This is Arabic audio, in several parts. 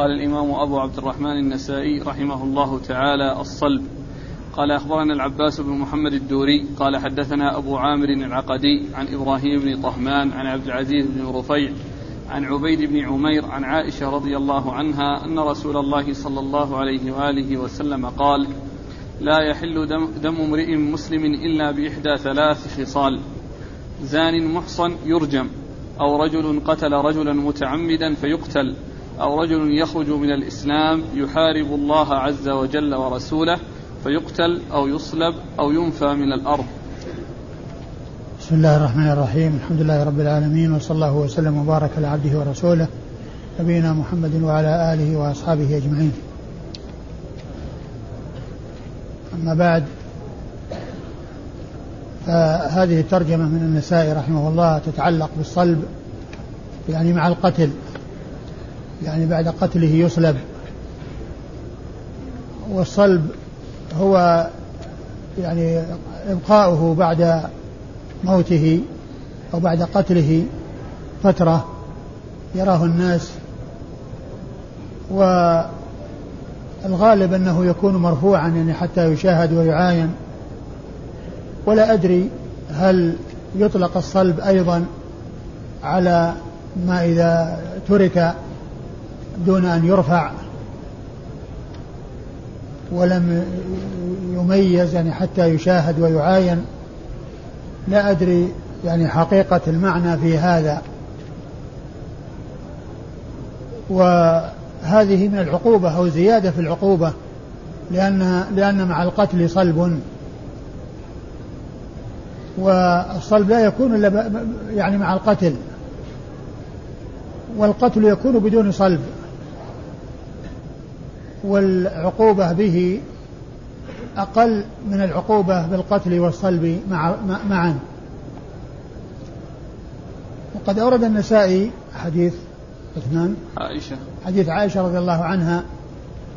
قال الإمام أبو عبد الرحمن النسائي رحمه الله تعالى الصلب. قال أخبرنا العباس بن محمد الدوري قال حدثنا أبو عامر العقدي عن إبراهيم بن طهمان عن عبد العزيز بن رفيع عن عبيد بن عمير عن عائشة رضي الله عنها أن رسول الله صلى الله عليه وآله وسلم قال لا يحل دم, امرئ مسلم إلا بإحدى ثلاث خصال. زان محصن يرجم أو رجل قتل رجلا متعمدا فيقتل. أو رجل يخرج من الإسلام يحارب الله عز وجل ورسوله فيقتل أو يصلب أو ينفى من الأرض. بسم الله الرحمن الرحيم. الحمد لله رب العالمين وصلى الله وسلم وبارك على عبده ورسوله نبينا محمد وعلى آله وأصحابه أجمعين. أما بعد فهذه الترجمة من النسائي رحمه الله تتعلق بالصلب يعني مع القتل. يعني بعد قتله يصلب والصلب هو يعني إبقاؤه بعد موته أو بعد قتله فترة يراه الناس. والغالب أنه يكون مرفوعا يعني حتى يشاهد ويعاين. ولا أدري هل يطلق الصلب أيضا على ما إذا ترك دون أن يرفع ولم يميز يعني حتى يشاهد ويعاين. لا أدري يعني حقيقة المعنى في هذا. وهذه من العقوبة أو زيادة في العقوبة لأن لأن مع القتل صلب. والصلب لا يكون إلا يعني مع القتل. والقتل يكون بدون صلب. والعقوبة به أقل من العقوبة بالقتل والصلب مع معا. وقد أورد النسائي حديث عثمان عائشة. حديث عائشة رضي الله عنها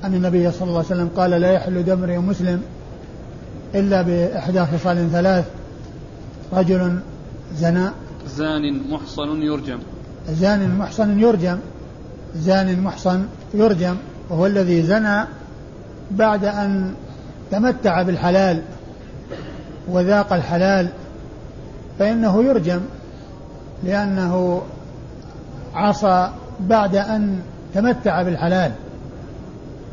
أن النبي صلى الله عليه وسلم قال لا يحل دم امرئ مسلم إلا بإحدى خصال ثلاث. رجل زنى زان محصن يرجم. زان محصن يرجم. زان محصن يرجم. وهو الذي زنى بعد أن تمتع بالحلال وذاق الحلال فإنه يرجم لأنه عصى بعد أن تمتع بالحلال.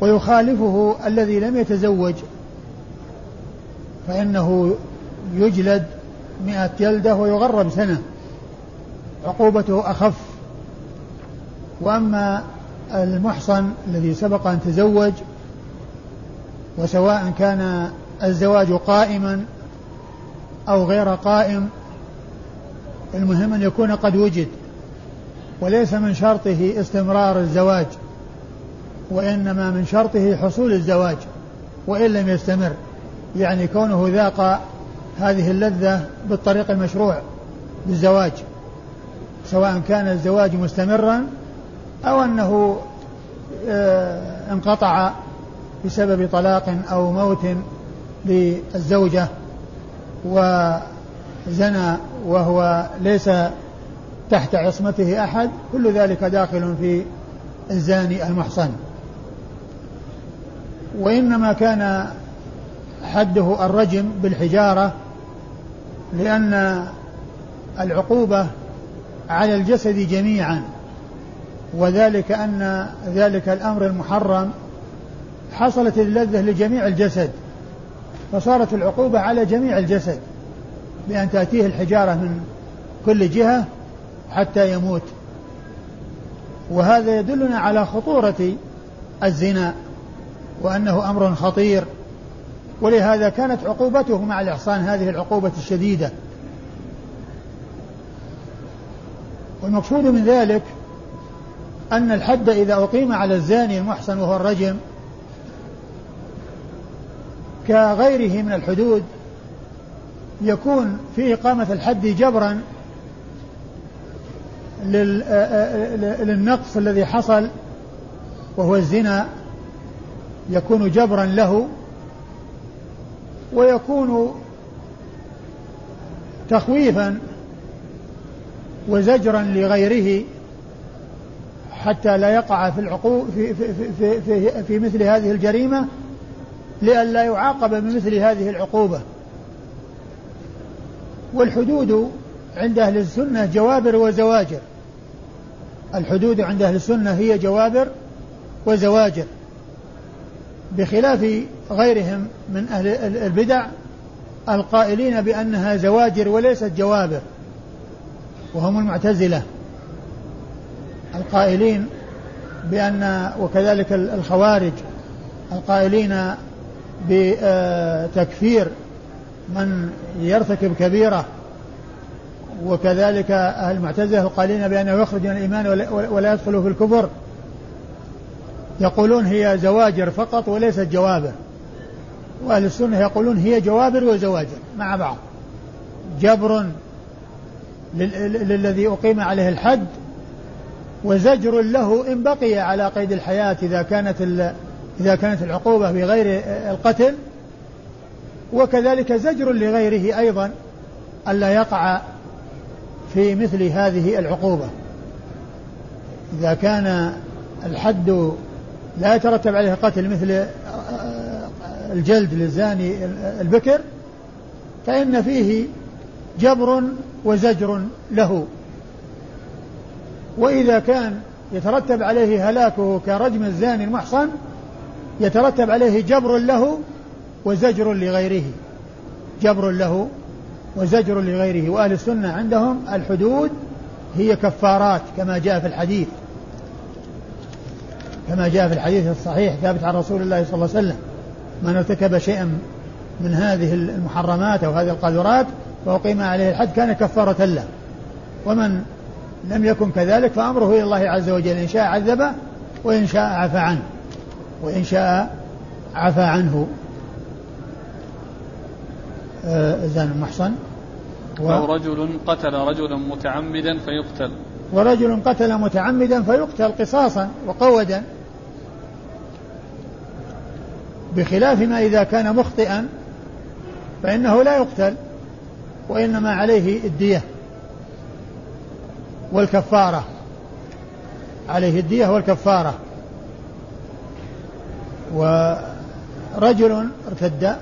ويخالفه الذي لم يتزوج فإنه يجلد مئة جلدة ويغرب سنة عقوبته أخف. وأما المحصن الذي سبق أن تزوج وسواء كان الزواج قائما أو غير قائم المهم أن يكون قد وجد وليس من شرطه استمرار الزواج وإنما من شرطه حصول الزواج وإن لم يستمر يعني كونه ذاق هذه اللذة بالطريق المشروع بالزواج سواء كان الزواج مستمرا أو أنه آه، انقطع بسبب طلاق أو موت للزوجة وزنى وهو ليس تحت عصمته أحد كل ذلك داخل في الزاني المحصن. وإنما كان حده الرجم بالحجارة لأن العقوبة على الجسد جميعا. وذلك أن ذلك الأمر المحرم حصلت اللذة لجميع الجسد فصارت العقوبة على جميع الجسد بأن تأتيه الحجارة من كل جهة حتى يموت. وهذا يدلنا على خطورة الزنا وأنه أمر خطير ولهذا كانت عقوبته مع الإحصان هذه العقوبة الشديدة. والمقصود من ذلك أن الحد إذا أقيم على الزاني المحصن وهو الرجم كغيره من الحدود يكون في إقامة الحد جبرا للنقص الذي حصل وهو الزنا يكون جبرا له ويكون تخويفا وزجرا لغيره حتى لا يقع في العقوب في, في, في, في, في مثل هذه الجريمة لئلا يعاقب بمثل هذه العقوبة. والحدود عند أهل السنة جوابر وزواجر. الحدود عند أهل السنة هي جوابر وزواجر. بخلاف غيرهم من أهل البدع القائلين بأنها زواجر وليست جوابر. وهم المعتزلة. القائلين بأن وكذلك الخوارج القائلين بتكفير من يرتكب كبيرة وكذلك المعتزلة القائلين بأنه يخرج من الإيمان ولا يدخل في الكفر يقولون هي زواجر فقط وليست جوابر. وأهل السنة يقولون هي جوابر وزواجر مع بعض. جبر للذي أقيم عليه الحد وزجر له إن بقي على قيد الحياة إذا كانت إذا كانت العقوبة بغير القتل. وكذلك زجر لغيره أيضا ألا يقع في مثل هذه العقوبة. إذا كان الحد لا يترتب عليه قتل مثل الجلد للزاني البكر فإن فيه جبر وزجر له. وإذا كان يترتب عليه هلاكه كرجم الزاني المحصن يترتب عليه جبر له وزجر لغيره. جبر له وزجر لغيره. وأهل السنة عندهم الحدود هي كفارات كما جاء في الحديث. كما جاء في الحديث الصحيح ثابت عن رسول الله صلى الله عليه وسلم من ارتكب شيئا من هذه المحرمات أو هذه القاذورات فأقيم عليه الحد كان كفارة له. ومن لم يكن كذلك فأمره إلى الله عز وجل. إن شاء عذبه وإن شاء عفى عنه. وإن شاء عفى عنه. آه، زان المحصن. و... أو رجل قتل رجلا متعمدا فيقتل. ورجل قتل متعمدا فيقتل قصاصا وقودا. بخلاف ما إذا كان مخطئا فإنه لا يقتل وإنما عليه الدية. والكفارة. عليه الدية والكفارة. ورجل ارتد.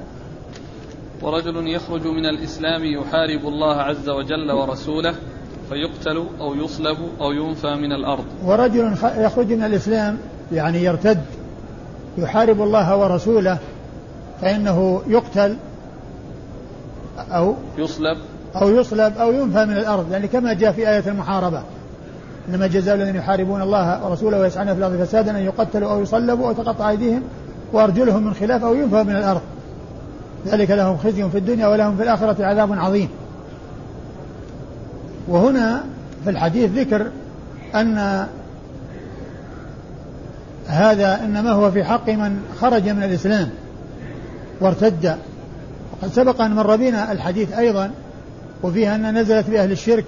ورجل يخرج من الإسلام يحارب الله عز وجل ورسوله فيقتل أو يصلب أو ينفى من الأرض. ورجل يخرج من الإسلام يعني يرتد يحارب الله ورسوله فإنه يقتل أو يصلب أو يصلب أو ينفى من الأرض يعني كما جاء في آية المحاربة. إنما جزاء الذين يحاربون الله ورسوله ويسعون في الأرض فسادا أن يقتلوا أو يصلبوا أو تقطع أيديهم وأرجلهم من خلاف أو ينفى من الأرض. ذلك لهم خزي في الدنيا ولهم في الآخرة عذاب عظيم. وهنا في الحديث ذكر أن هذا إنما هو في حق من خرج من الإسلام وارتد. وقد سبق أن مر بنا الحديث أيضا وفيها أن نزلت بأهل الشرك.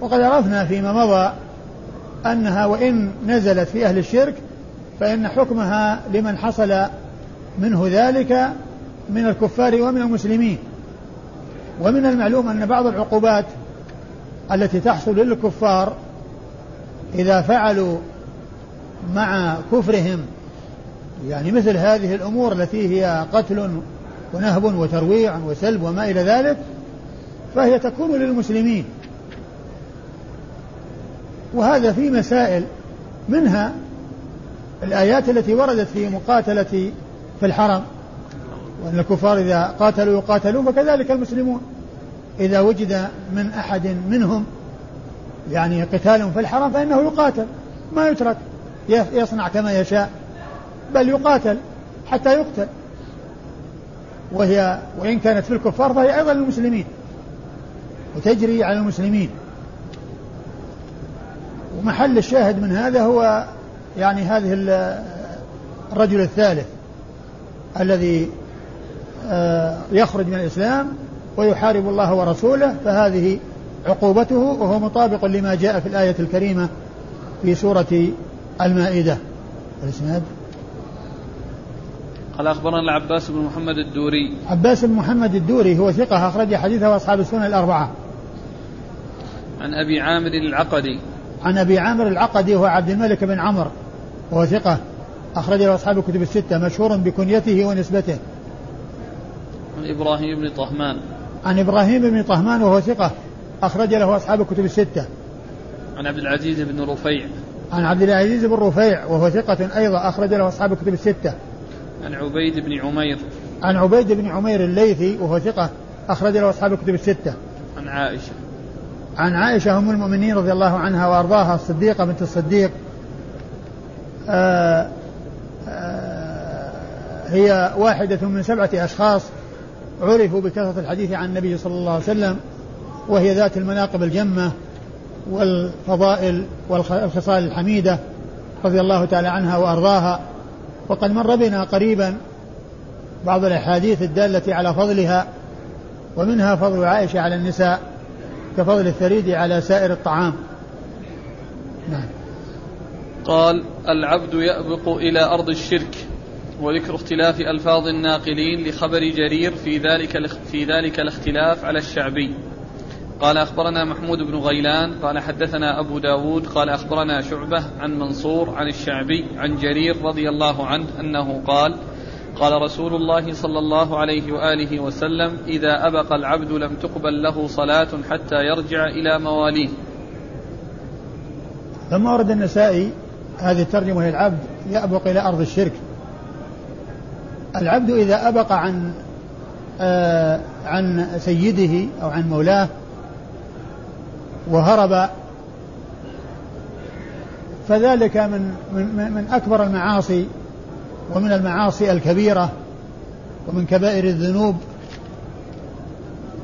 وقد عرفنا فيما مضى أنها وإن نزلت في أهل الشرك فإن حكمها لمن حصل منه ذلك من الكفار ومن المسلمين. ومن المعلوم أن بعض العقوبات التي تحصل للكفار إذا فعلوا مع كفرهم يعني مثل هذه الأمور التي هي قتل ونهب وترويع وسلب وما إلى ذلك فهي تكون للمسلمين. وهذا في مسائل منها الآيات التي وردت في مقاتلة في الحرم وأن الكفار إذا قاتلوا يقاتلون فكذلك المسلمون. إذا وجد من أحد منهم يعني قتال في الحرم فإنه يقاتل ما يترك يصنع كما يشاء بل يقاتل حتى يقتل. وهي وإن كانت في الكفار فهي أيضا للمسلمين وتجري على المسلمين. ومحل الشاهد من هذا هو يعني هذه الرجل الثالث الذي آه، يخرج من الإسلام ويحارب الله ورسوله فهذه عقوبته وهو مطابق لما جاء في الآية الكريمة في سورة المائدة. الإسناد؟ قال أخبرنا العباس بن محمد الدوري. عباس بن محمد الدوري هو ثقة أخرج حديثه أصحاب السنة الأربعة. عن أبي عامر العقدي. عن أبي عامر العقدي وهو عبد الملك بن عمرو وهو ثقة أخرج له أصحاب الكتب الستة مشهور بكنيته ونسبته. عن إبراهيم بن طهمان. عن إبراهيم بن طهمان وهو ثقة أخرج له أصحاب الكتب الستة. عن عبد العزيز بن رفيع. عن عبد العزيز بن رفيع وهو ثقة أيضا أخرج له أصحاب الكتب الستة. عن عبيد بن عمير. عن عبيد بن عمير الليثي وهو ثقة أخرج له أصحاب الكتب الستة. عن عائشة. عن عائشة أم المؤمنين رضي الله عنها وأرضاها الصديقة بنت الصديق. آآ آآ هي واحدة من سبعة أشخاص عرفوا بكثرة الحديث عن النبي صلى الله عليه وسلم وهي ذات المناقب الجمة والفضائل والخصال الحميدة رضي الله تعالى عنها وأرضاها. وقد مر بنا قريبا بعض الأحاديث الدالة على فضلها ومنها فضل عائشة على النساء كفضل الثريد على سائر الطعام. نعم. قال العبد يأبق إلى أرض الشرك وذكر اختلاف ألفاظ الناقلين لخبر جرير في ذلك في ذلك الاختلاف على الشعبي. قال أخبرنا محمود بن غيلان قال حدثنا أبو داود قال أخبرنا شعبة عن منصور عن الشعبي عن جرير رضي الله عنه أنه قال قال رسول الله صلى الله عليه وآله وسلم إذا أبق العبد لم تقبل له صلاة حتى يرجع إلى مواليه. ثم ورد النسائي هذه الترجمة للعبد يأبق إلى أرض الشرك. العبد إذا أبق عن آه عن سيده أو عن مولاه وهرب. فذلك من من من أكبر المعاصي ومن المعاصي الكبيرة ومن كبائر الذنوب.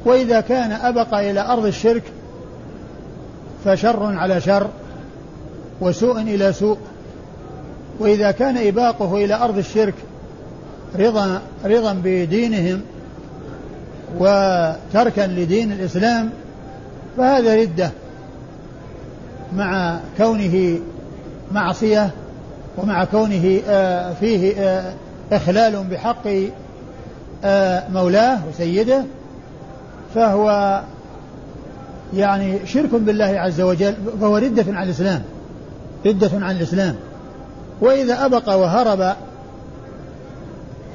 وإذا كان أبق إلى أرض الشرك فشر على شر وسوء إلى سوء. وإذا كان إباقه إلى أرض الشرك رضا رضا بدينهم وتركا لدين الإسلام فهذا ردة مع كونه معصية ومع كونه آه، فيه آه، إخلال بحق آه، مولاه وسيده فهو يعني شرك بالله عز وجل فهو ردة عن الإسلام ردة عن الإسلام. وإذا أبق وهرب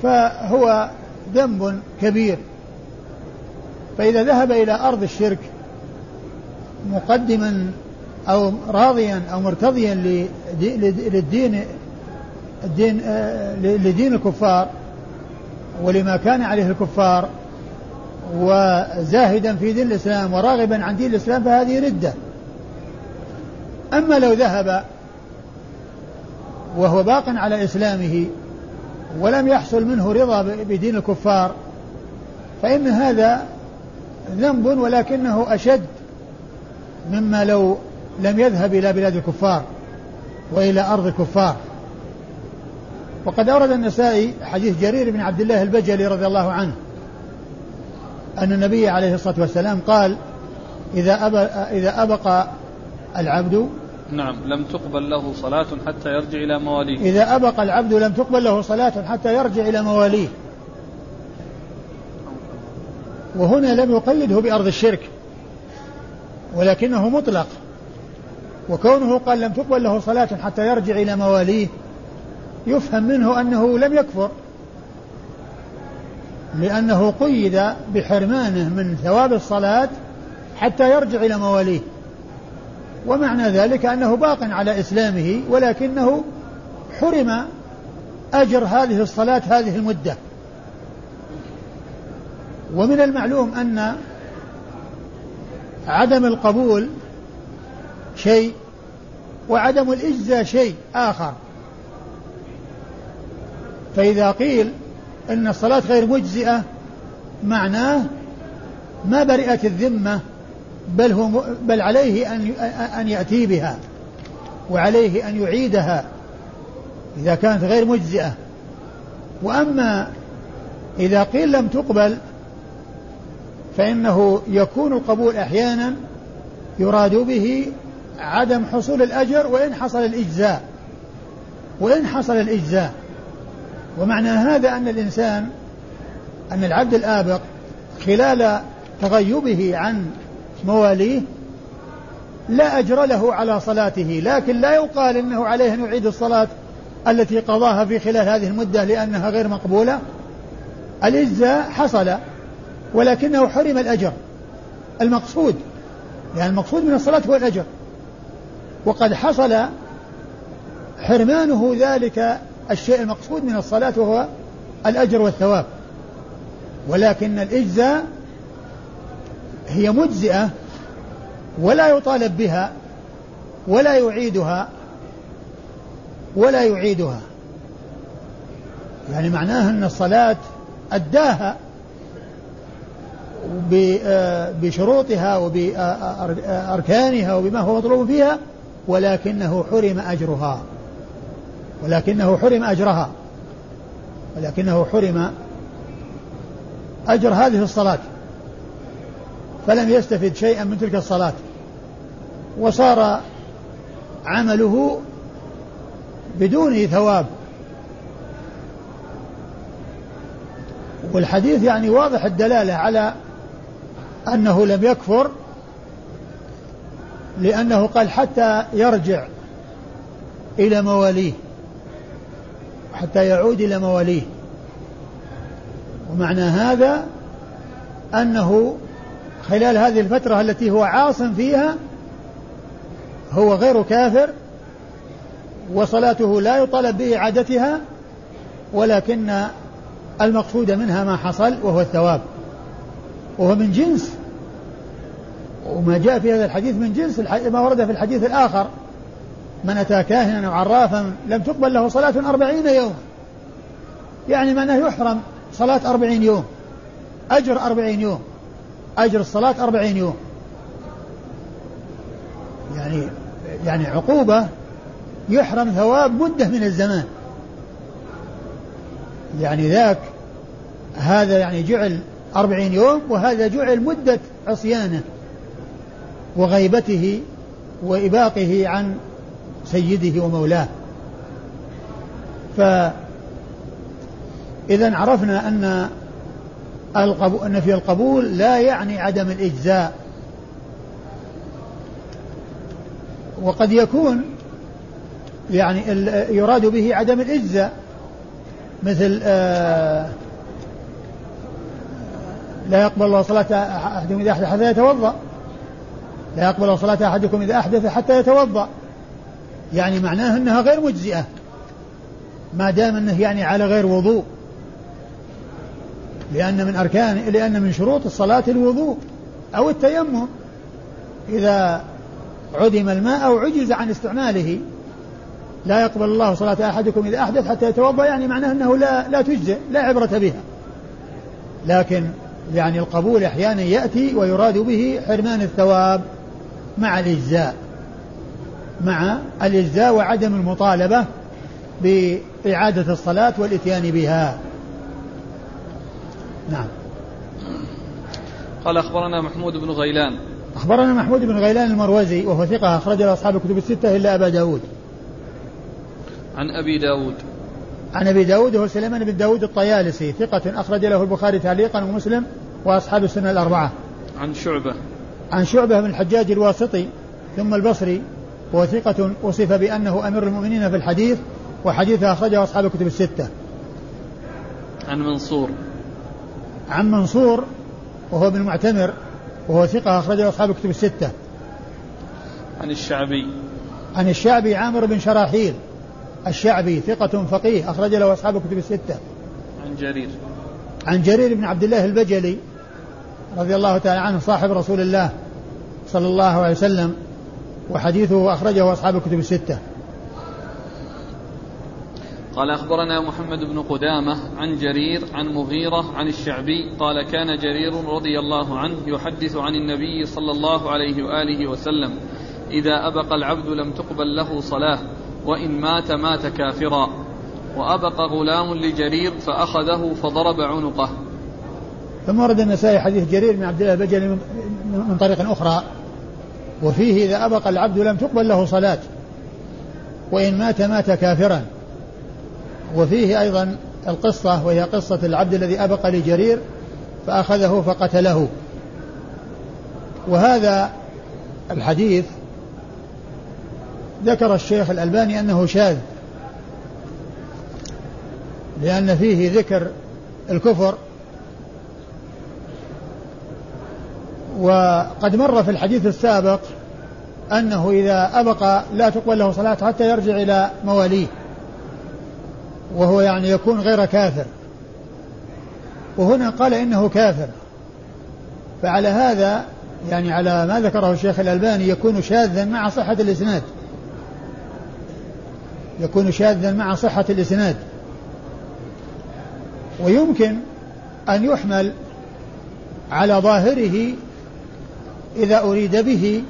فهو ذنب كبير. فإذا ذهب إلى أرض الشرك مقدما أو راضيا أو مرتضيا للدين الدين آه، لدين الكفار ولما كان عليه الكفار وزاهدا في دين الإسلام وراغبا عن دين الإسلام فهذه ردة. أما لو ذهب وهو باق على إسلامه ولم يحصل منه رضا بدين الكفار فإن هذا ذنب ولكنه أشد مما لو لم يذهب إلى بلاد الكفار وإلى أرض الكفار. وقد أورد النسائي حديث جرير بن عبد الله البجلي رضي الله عنه أن النبي عليه الصلاة والسلام قال إذا أبى إذا أبق العبد نعم لم تقبل له صلاة حتى يرجع إلى مواليه. إذا أبق العبد لم تقبل له صلاة حتى يرجع إلى مواليه. وهنا لم يقيده بأرض الشرك. ولكنه مطلق. وكونه قال لم تقبل له صلاة حتى يرجع إلى مواليه يفهم منه أنه لم يكفر. لأنه قيد بحرمانه من ثواب الصلاة حتى يرجع إلى مواليه. ومعنى ذلك أنه باق على إسلامه ولكنه حرم أجر هذه الصلاة هذه المدة. ومن المعلوم أن عدم القبول شيء وعدم الإجزاء شيء آخر. فإذا قيل أن الصلاة غير مجزئة معناه ما برئت الذمة بل هو بل عليه أن أن يأتي بها وعليه أن يعيدها إذا كانت غير مجزئة. وأما إذا قيل لم تقبل فإنه يكون القبول أحيانا يراد به عدم حصول الأجر وإن حصل الإجزاء وإن حصل الإجزاء. ومعنى هذا أن الإنسان أن العبد الآبق خلال تغيبه عن مواليه لا أجر له على صلاته لكن لا يقال إنه عليه أن يعيد الصلاة التي قضاها في خلال هذه المدة لأنها غير مقبولة. الإجزاء حصل ولكنه حرم الأجر. المقصود يعني المقصود من الصلاة هو الأجر. وقد حصل حرمانه ذلك الشيء المقصود من الصلاة وهو الأجر والثواب. ولكن الإجزاء هي مجزئة ولا يطالب بها ولا يعيدها ولا يعيدها. يعني معناه أن الصلاة أداها بشروطها وبأركانها وبما هو مطلوب فيها ولكنه حرم أجرها. ولكنه حرم أجرها. ولكنه حرم أجر هذه الصلاة. فلم يستفد شيئا من تلك الصلاة. وصار عمله بدون ثواب. والحديث يعني واضح الدلالة على أنه لم يكفر لأنه قال حتى يرجع إلى مواليه حتى يعود إلى مواليه. ومعنى هذا أنه خلال هذه الفترة التي هو عاص فيها هو غير كافر وصلاته لا يطالب بإعادتها ولكن المقصود منها ما حصل وهو الثواب. وهو من جنس وما جاء في هذا الحديث من جنس ما ورد في الحديث الآخر. من أتى كاهنا أو عرافا لم تقبل له صلاة أربعين يوم. يعني معناه يحرم صلاة أربعين يوم. أجر أربعين يوم. أجر الصلاة أربعين يوم. يعني يعني عقوبة يحرم ثواب مدة من الزمان. يعني ذاك هذا يعني جعل أربعين يوم وهذا جعل مدة عصيانة. وغيبته وإباقه عن سيده ومولاه. فإذا عرفنا أن القبول أن في القبول لا يعني عدم الإجزاء. وقد يكون يعني يراد به عدم الإجزاء مثل آه لا يقبل الله صلاة أحدكم إذا أحدث حتى يتوضأ. لا يقبل صلاة أحدكم إذا أحدث حتى يتوضأ. يعني معناه أنها غير مجزئة. ما دام أنه يعني على غير وضوء. لأن من أركان لأن من شروط الصلاة الوضوء أو التيمم. إذا عدم الماء أو عجز عن استعماله لا يقبل الله صلاة أحدكم إذا أحدث حتى يتوضأ يعني معناه أنه لا لا تجزئ لا عبرة بها. لكن يعني القبول أحيانا يأتي ويراد به حرمان الثواب. مع الإجزاء مع الإجزاء وعدم المطالبة بإعادة الصلاة والإتيان بها. نعم. قال أخبرنا محمود بن غيلان. أخبرنا محمود بن غيلان المروزي وهو ثقة أخرج له أصحاب الكتب الستة إلا أبا داود. عن أبي داود. عن أبي داود وهو سليمان بن داود الطيالسي ثقة أخرج له البخاري تعليقا ومسلم وأصحاب السنة الأربعة. عن شعبة. عن شعبة بن الحجاج الواسطي ثم البصري وهو ثقة وصف بأنه أمير المؤمنين في الحديث وحديثه أخرجه أصحاب الكتب الستة. عن منصور. عن منصور وهو ابن معتمر وهو ثقة أخرجه أصحاب الكتب الستة. عن الشعبي. عن الشعبي عامر بن شراحيل. الشعبي ثقة فقيه أخرج له أصحاب الكتب الستة. عن جرير. عن جرير بن عبد الله البجلي رضي الله تعالى عنه صاحب رسول الله صلى الله عليه وسلم وحديثه أخرجه أصحاب الكتب الستة. قال أخبرنا محمد بن قدامة عن جرير عن مغيرة عن الشعبي قال كان جرير رضي الله عنه يحدث عن النبي صلى الله عليه وآله وسلم إذا أبق العبد لم تقبل له صلاة وإن مات مات كافرا. وأبق غلام لجرير فأخذه فضرب عنقه. ثم ورد النسائي حديث جرير بن عبد الله البجلي من طريق أخرى وفيه إذا أبق العبد لم تقبل له صلاة وإن مات مات كافرا. وفيه أيضا القصة وهي قصة العبد الذي أبق لجرير فأخذه فقتله. وهذا الحديث ذكر الشيخ الألباني أنه شاذ لأن فيه ذكر الكفر وقد مر في الحديث السابق أنه إذا أبق لا تقبل له صلاة حتى يرجع إلى مواليه وهو يعني يكون غير كافر. وهنا قال إنه كافر. فعلى هذا يعني على ما ذكره الشيخ الألباني يكون شاذا مع صحة الإسناد. يكون شاذا مع صحة الإسناد. ويمكن أن يحمل على ظاهره إذا أريد به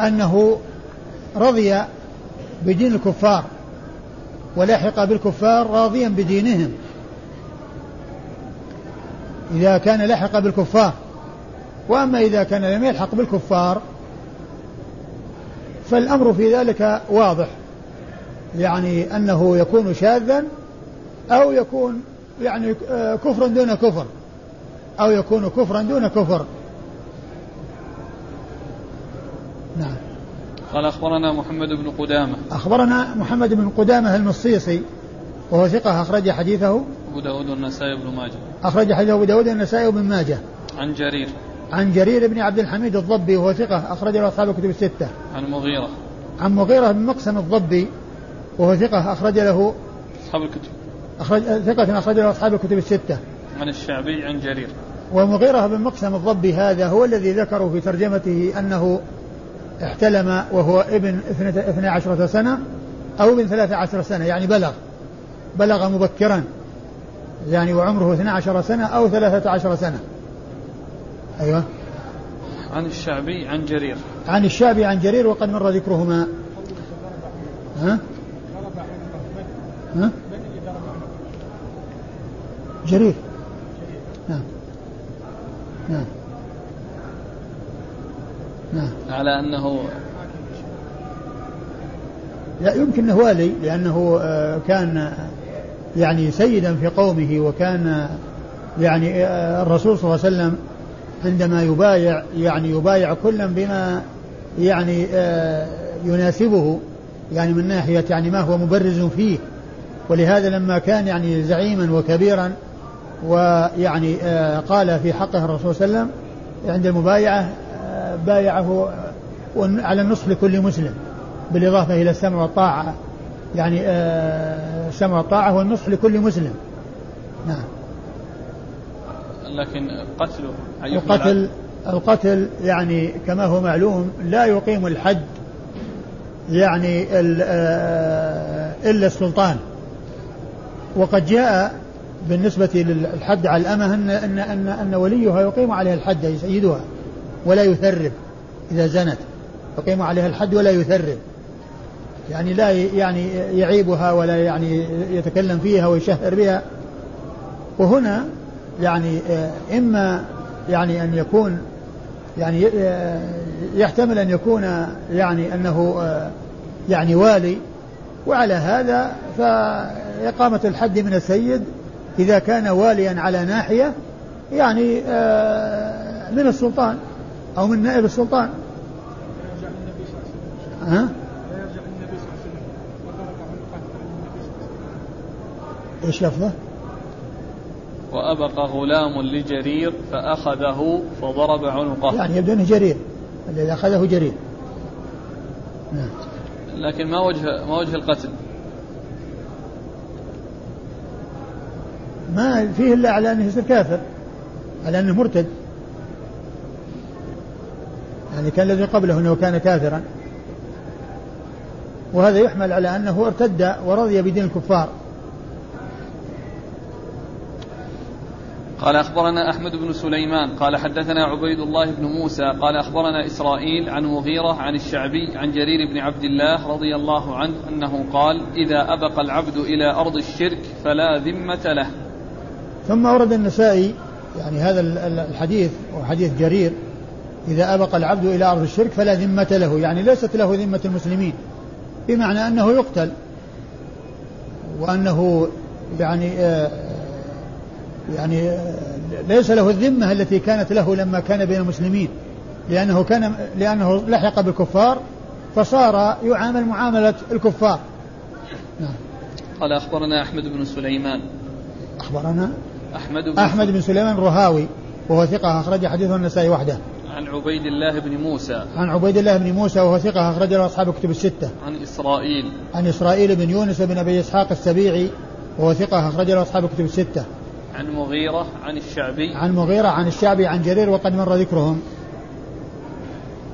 أنه رضي بدين الكفار ولحق بالكفار راضيا بدينهم. إذا كان لحق بالكفار وأما إذا كان لم يلحق بالكفار فالأمر في ذلك واضح. يعني أنه يكون شاذا أو يكون يعني آه، كفرا دون كفر أو يكون كفرا دون كفر. نعم. قال أخبرنا محمد بن قدامة. أخبرنا محمد بن قدامة المصيصي وهو ثقة أخرج حديثه. أبو داود والنسائي بن ماجه. أخرج حديثه أبو داود والنسائي وابن ماجه. عن جرير. عن جرير بن عبد الحميد الضبي وهو ثقة أخرج له أصحاب الكتب الستة. عن مغيرة. عن مغيرة بن مقسم الضبي وهو ثقة أخرج له أصحاب الكتب. أخرج ثقة أخرج له أصحاب الكتب الستة. عن الشعبي عن جرير. ومغيرة بن مقسم الضبي هذا هو الذي ذكروا في ترجمته أنه احتلم وهو ابن اثنى عشرة سنة أو ابن ثلاثة عشر سنة يعني بلغ بلغ مبكرا يعني وعمره اثنى عشر سنة أو ثلاثة عشر سنة. أيوة. عن الشعبي عن جرير. عن الشعبي عن جرير وقد مر ذكرهما. ها؟ ها؟ جرير. نعم. نعم. نعم. على أنه لا يمكن أنه والي لأنه آه، كان يعني سيدا في قومه وكان يعني آه، الرسول صلى الله عليه وسلم عندما يبايع يعني يبايع كلا بما يعني آه، يناسبه يعني من ناحية يعني ما هو مبرز فيه. ولهذا لما كان يعني زعيما وكبيرا ويعني قال في حقه الرسول صلى الله عليه وسلم عند المبايعة بايعه على النصح لكل مسلم بالإضافة إلى السمع والطاعة. يعني آه، السمع والطاعة والنصح لكل مسلم. نعم. لكن قتله القتل القتل يعني كما هو معلوم لا يقيم الحد يعني آه، إلا السلطان. وقد جاء بالنسبة للحد على الأمة أن أن أن, أن وليها يقيم عليها الحد أي سيدها. ولا يثرب إذا زنت. يقيم عليها الحد ولا يثرب. يعني لا يعني يعيبها ولا يعني يتكلم فيها ويشهر بها. وهنا يعني آه، إما يعني أن يكون يعني آه، يحتمل أن يكون يعني أنه آه، يعني والي. وعلى هذا فإقامة الحد من السيد إذا كان واليا على ناحية يعني من السلطان. أو من نائب السلطان ها؟ إيش لفظه؟ وأبق غلام لجرير فأخذه فضرب عنقه يعني يبدو أنه جرير الذي أخذه جرير نعم لكن ما وجه ما وجه القتل؟ ما فيه إلا على أنه يصير كافر على أنه مرتد يعني كان الذي قبله أنه كان كافرا. وهذا يحمل على أنه ارتد ورضي بدين الكفار. قال أخبرنا أحمد بن سليمان قال حدثنا عبيد الله بن موسى قال أخبرنا إسرائيل عن مغيرة عن الشعبي عن جرير بن عبد الله رضي الله عنه أنه قال إذا أبق العبد إلى أرض الشرك فلا ذمة له. ثم ورد النسائي يعني هذا الحديث وحديث جرير إذا أبق العبد إلى أرض الشرك فلا ذمة له يعني ليست له ذمة المسلمين بمعنى أنه يقتل وأنه يعني آه، يعني آه، ليس له الذمة التي كانت له لما كان بين المسلمين لأنه كان لأنه لحق بالكفار فصار يعامل معاملة الكفار. نعم. قال أخبرنا أحمد بن سليمان. أخبرنا؟ أحمد بن أحمد بن سليمان الرهاوي وهو ثقة أخرج حديثه النسائي وحده. عن عبيد الله بن موسى. عن عبيد الله بن موسى وهو ثقة أخرج له أصحاب كتب الستة. عن إسرائيل. عن إسرائيل بن يونس بن أبي إسحاق السبيعي وهو ثقة أخرج له أصحاب كتب الستة. عن مغيرة عن الشعبي. عن مغيرة عن الشعبي عن جرير وقد مر ذكرهم.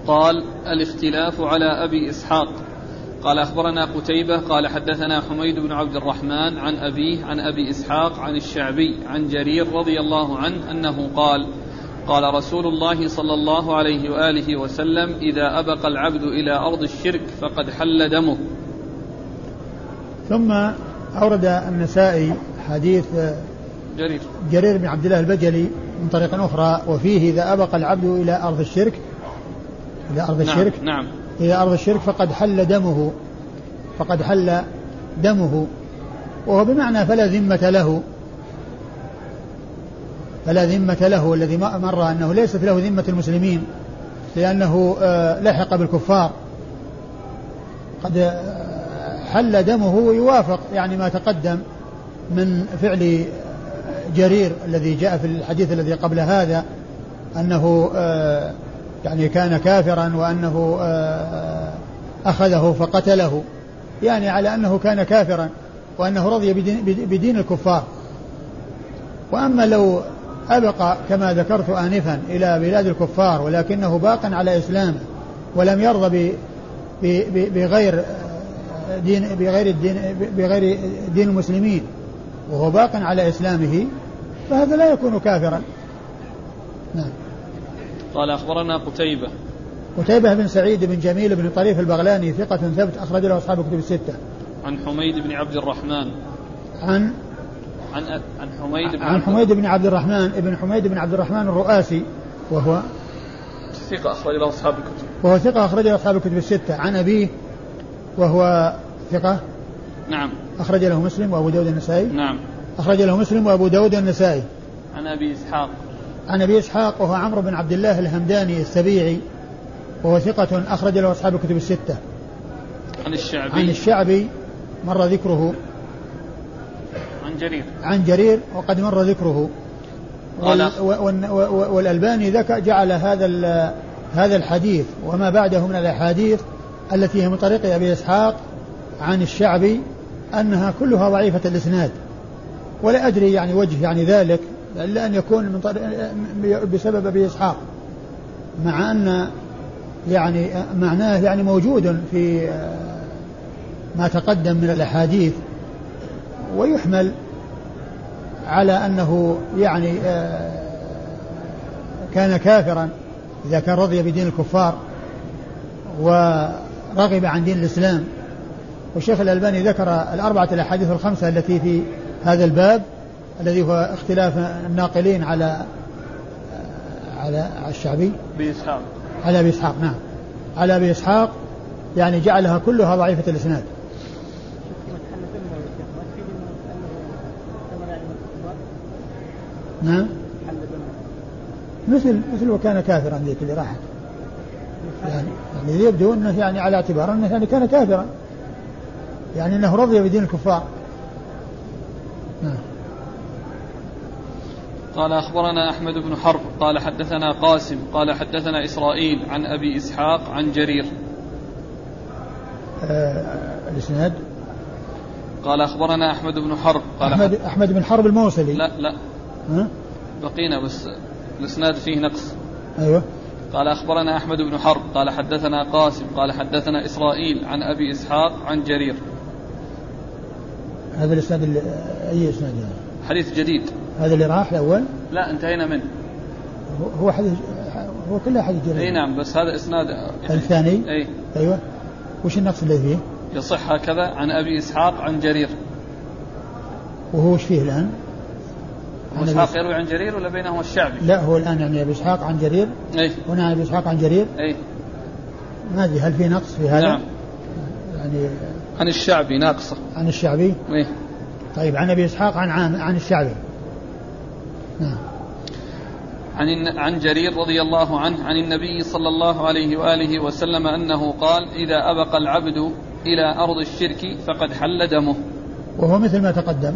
قال الإختلاف على أبي إسحاق. قال أخبرنا قتيبة. قال حدثنا حميد بن عبد الرحمن عن أبيه عن أبي إسحاق عن الشعبي عن جرير رضي الله عنه أنه قال قال رسول الله صلى الله عليه وآله وسلم إذا أبق العبد إلى أرض الشرك فقد حل دمه. ثم أورد النسائي حديث جرير. جرير بن عبد الله البجلي من طريق أخرى وفيه إذا أبق العبد إلى أرض الشرك إلى أرض نعم الشرك. نعم. إلى أرض الشرك فقد حل دمه فقد حل دمه. وهو بمعنى فلا ذمة له. فلا ذمة له الذي مر أنه ليست له ذمة المسلمين لأنه آه، لحق بالكفار. قد آه، حل دمه ويوافق يعني ما تقدم من فعل جرير الذي جاء في الحديث الذي قبل هذا أنه آه، يعني كان كافرا وأنه أخذه فقتله يعني على أنه كان كافرا وأنه رضي بدين الكفار. وأما لو أبقى كما ذكرت آنفا إلى بلاد الكفار ولكنه باق على إسلامه ولم يرضى بغير دين بغير الدين بغير دين المسلمين وهو باق على إسلامه فهذا لا يكون كافرا نعم قال أخبرنا قتيبة قتيبة بن سعيد بن جميل بن طريف البغلاني ثقة ثبت أخرج له أصحاب الكتب الستة. عن حميد بن عبد الرحمن. عن عن عن حميد بن عن حميد بن عبد الرحمن ابن حميد بن عبد الرحمن الرؤاسي وهو ثقة أخرج له أصحاب الكتب. وهو ثقة أخرج له أصحاب الكتب الستة. عن أبيه وهو ثقة نعم. أخرج له مسلم وأبو داود النسائي. نعم. أخرج له مسلم وأبو داود النسائي. عن أبي إسحاق. عن أبي إسحاق وهو عمرو بن عبد الله الهمداني السبيعي وهو ثقة أخرج له أصحاب الكتب الستة. عن الشعبي. عن الشعبي مر ذكره. عن جرير. عن جرير وقد مر ذكره. وال والألباني ذكر جعل هذا هذا الحديث وما بعده من الأحاديث التي هي من طريق أبي إسحاق عن الشعبي أنها كلها ضعيفة الإسناد ولا أدري يعني وجه يعني ذلك إلا أن يكون من بسبب أبي إسحاق مع أن يعني معناه يعني موجود في ما تقدم من الأحاديث ويحمل على أنه يعني كان كافرا إذا كان رضي بدين الكفار ورغب عن دين الإسلام. والشيخ الألباني ذكر الأربعة الأحاديث الخمسة التي في هذا الباب الذي هو اختلاف الناقلين على على الشعبي. بإسحاق على أبي إسحاق نعم. على أبي إسحاق يعني جعلها كلها ضعيفة الإسناد. نعم. مثل مثل وكان كافرا ذيك اللي راحت. يعني يعني يبدو إنه يعني على اعتبار إنه يعني كان كافرا. يعني إنه رضي بدين الكفار. نعم. قال أخبرنا أحمد بن حرب قال حدثنا قاسم قال حدثنا إسرائيل عن أبي إسحاق عن جرير. آه الإسناد؟ قال أخبرنا أحمد بن حرب قال أحمد, أحمد بن حرب الموصلي. لا لا. ها؟ بقينا بس الإسناد فيه نقص أيوه قال أخبرنا أحمد بن حرب قال حدثنا قاسم قال حدثنا إسرائيل عن أبي إسحاق عن جرير هذا الإسناد أي إسناد يعني؟ حديث جديد هذا اللي راح الأول؟ لا انتهينا منه هو حديث هو كله حديث جرير أي نعم بس هذا إسناد الثاني أي أيوه وش النقص اللي فيه؟ يصح هكذا عن أبي إسحاق عن جرير وهو وش فيه الآن؟ أبو إسحاق يروي عن جرير ولا بينهما الشعبي؟ لا هو الآن يعني ابي إسحاق عن جرير اي هنا ابي إسحاق عن جرير اي ما أدري هل في نقص في هذا؟ نعم يعني عن الشعبي ناقصة عن الشعبي؟ اي طيب عن أبي إسحاق عن عام عن الشعبي نعم عن عن جرير رضي الله عنه عن النبي صلى الله عليه وآله وسلم أنه قال إذا أبق العبد إلى أرض الشرك فقد حل دمه. وهو مثل ما تقدم.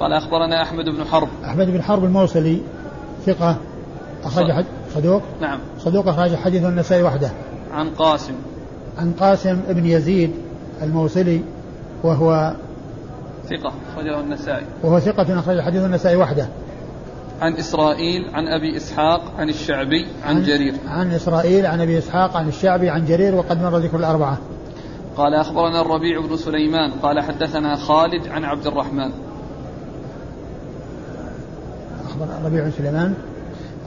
قال أخبرنا أحمد بن حرب. أحمد بن حرب الموصلي ثقة أخرج حد صدوق. نعم. صدوق أخرج حديث النسائي وحده. عن قاسم. عن قاسم بن يزيد الموصلي وهو ثقة أخرجه النسائي وهو ثقة أخرج حديث النسائي وحده عن إسرائيل عن أبي إسحاق عن الشعبي عن, عن جرير عن إسرائيل عن أبي إسحاق عن الشعبي عن جرير وقد مر ذكر الأربعة قال أخبرنا الربيع بن سليمان قال حدثنا خالد عن عبد الرحمن أخبر الربيع بن سليمان.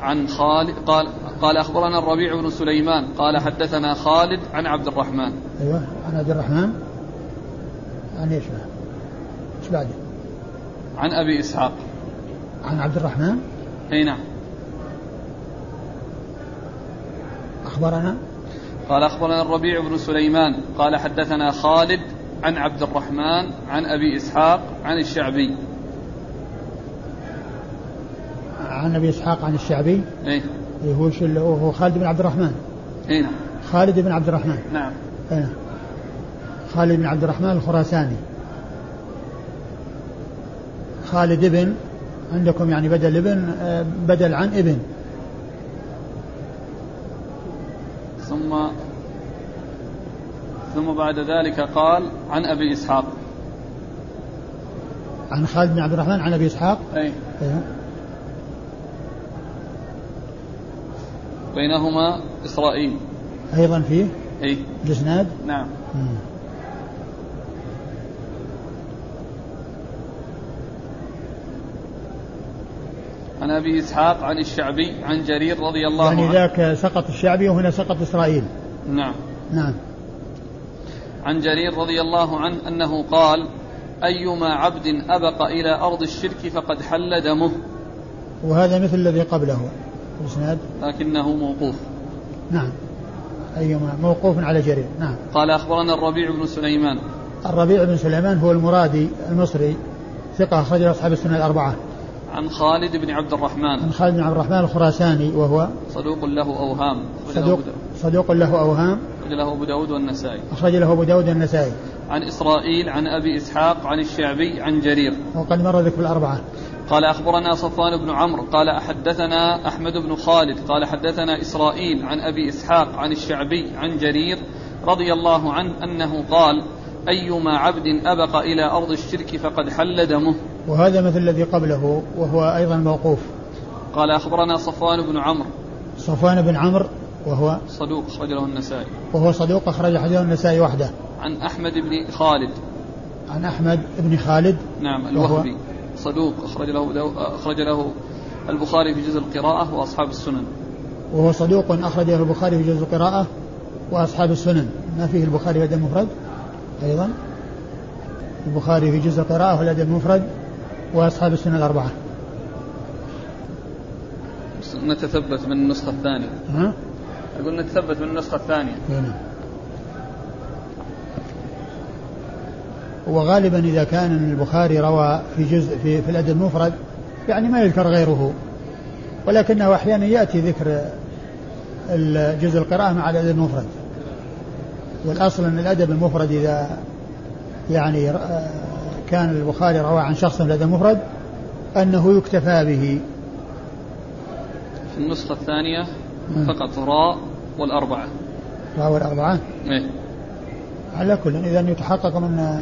عن خالد قال قال أخبرنا الربيع بن سليمان قال حدثنا خالد عن عبد الرحمن. أيوه عن عبد الرحمن. عن إيش إيش بعده؟ عن أبي إسحاق. عن عبد الرحمن؟ أي نعم. أخبرنا؟ قال أخبرنا الربيع بن سليمان قال حدثنا خالد عن عبد الرحمن عن أبي إسحاق عن الشعبي. عن ابي إسحاق عن الشعبي. إيه. هو هو خالد بن عبد الرحمن. اي نعم. خالد بن عبد الرحمن. نعم. إيه. خالد بن عبد الرحمن الخراساني. خالد ابن عندكم يعني بدل ابن آه، بدل عن ابن. ثم ثم بعد ذلك قال عن أبي إسحاق. عن خالد بن عبد الرحمن عن أبي إسحاق؟ اي أيه. بينهما إسرائيل. أيضا فيه؟ أي الإسناد؟ نعم. مم. عن أبي إسحاق عن الشعبي عن جرير رضي الله يعني عنه. يعني ذاك سقط الشعبي وهنا سقط إسرائيل. نعم. نعم. عن جرير رضي الله عنه أنه قال أيما عبد أبق إلى أرض الشرك فقد حل دمه. وهذا مثل الذي قبله. الإسناد؟ لكنه موقوف. نعم. أيما موقوف على جرير. نعم. قال أخبرنا الربيع بن سليمان. الربيع بن سليمان هو المرادي المصري ثقة أخرج أصحاب السنة الأربعة. عن خالد بن عبد الرحمن. عن خالد بن عبد الرحمن الخراساني وهو؟ صدوق له أوهام. صدوق صدوق له أوهام. أخرج له أبو داود والنسائي. أخرج له أبو داود والنسائي. عن إسرائيل عن أبي إسحاق عن الشعبي عن جرير. وقد مر ذكر الأربعة. قال أخبرنا صفوان بن عمرو قال حدثنا أحمد بن خالد قال حدثنا إسرائيل عن أبي إسحاق عن الشعبي عن جرير رضي الله عنه أنه قال أيما عبد أبق إلى أرض الشرك فقد حل دمه. وهذا مثل الذي قبله وهو أيضا موقوف. قال أخبرنا صفوان بن عمرو. صفوان بن عمرو وهو صدوق أخرج له النسائي. وهو صدوق أخرج حديث النسائي وحده. عن أحمد بن خالد. عن أحمد بن خالد نعم الوهبي. صدوق أخرج له أخرج له البخاري في جزء القراءة وأصحاب السنن. وهو صدوق أخرج له البخاري في جزء القراءة وأصحاب السنن. ما فيه البخاري في الأدب المفرد؟ أيضا. البخاري في جزء القراءة والأدب المفرد وأصحاب السنن الأربعة. نتثبت من النسخة الثانية. ها؟ أقول نتثبت من النسخة الثانية هنا. وغالبا إذا كان البخاري روى في جزء في, في الأدب المفرد يعني ما يذكر غيره. ولكنه أحيانا يأتي ذكر الجزء القراءة مع الأدب المفرد. والأصل أن الأدب المفرد إذا يعني كان البخاري روى عن شخص في الأدب المفرد أنه يكتفى به. في النسخة الثانية فقط راء والأربعة. راء والأربعة؟ إيه. على كل إذا يتحقق من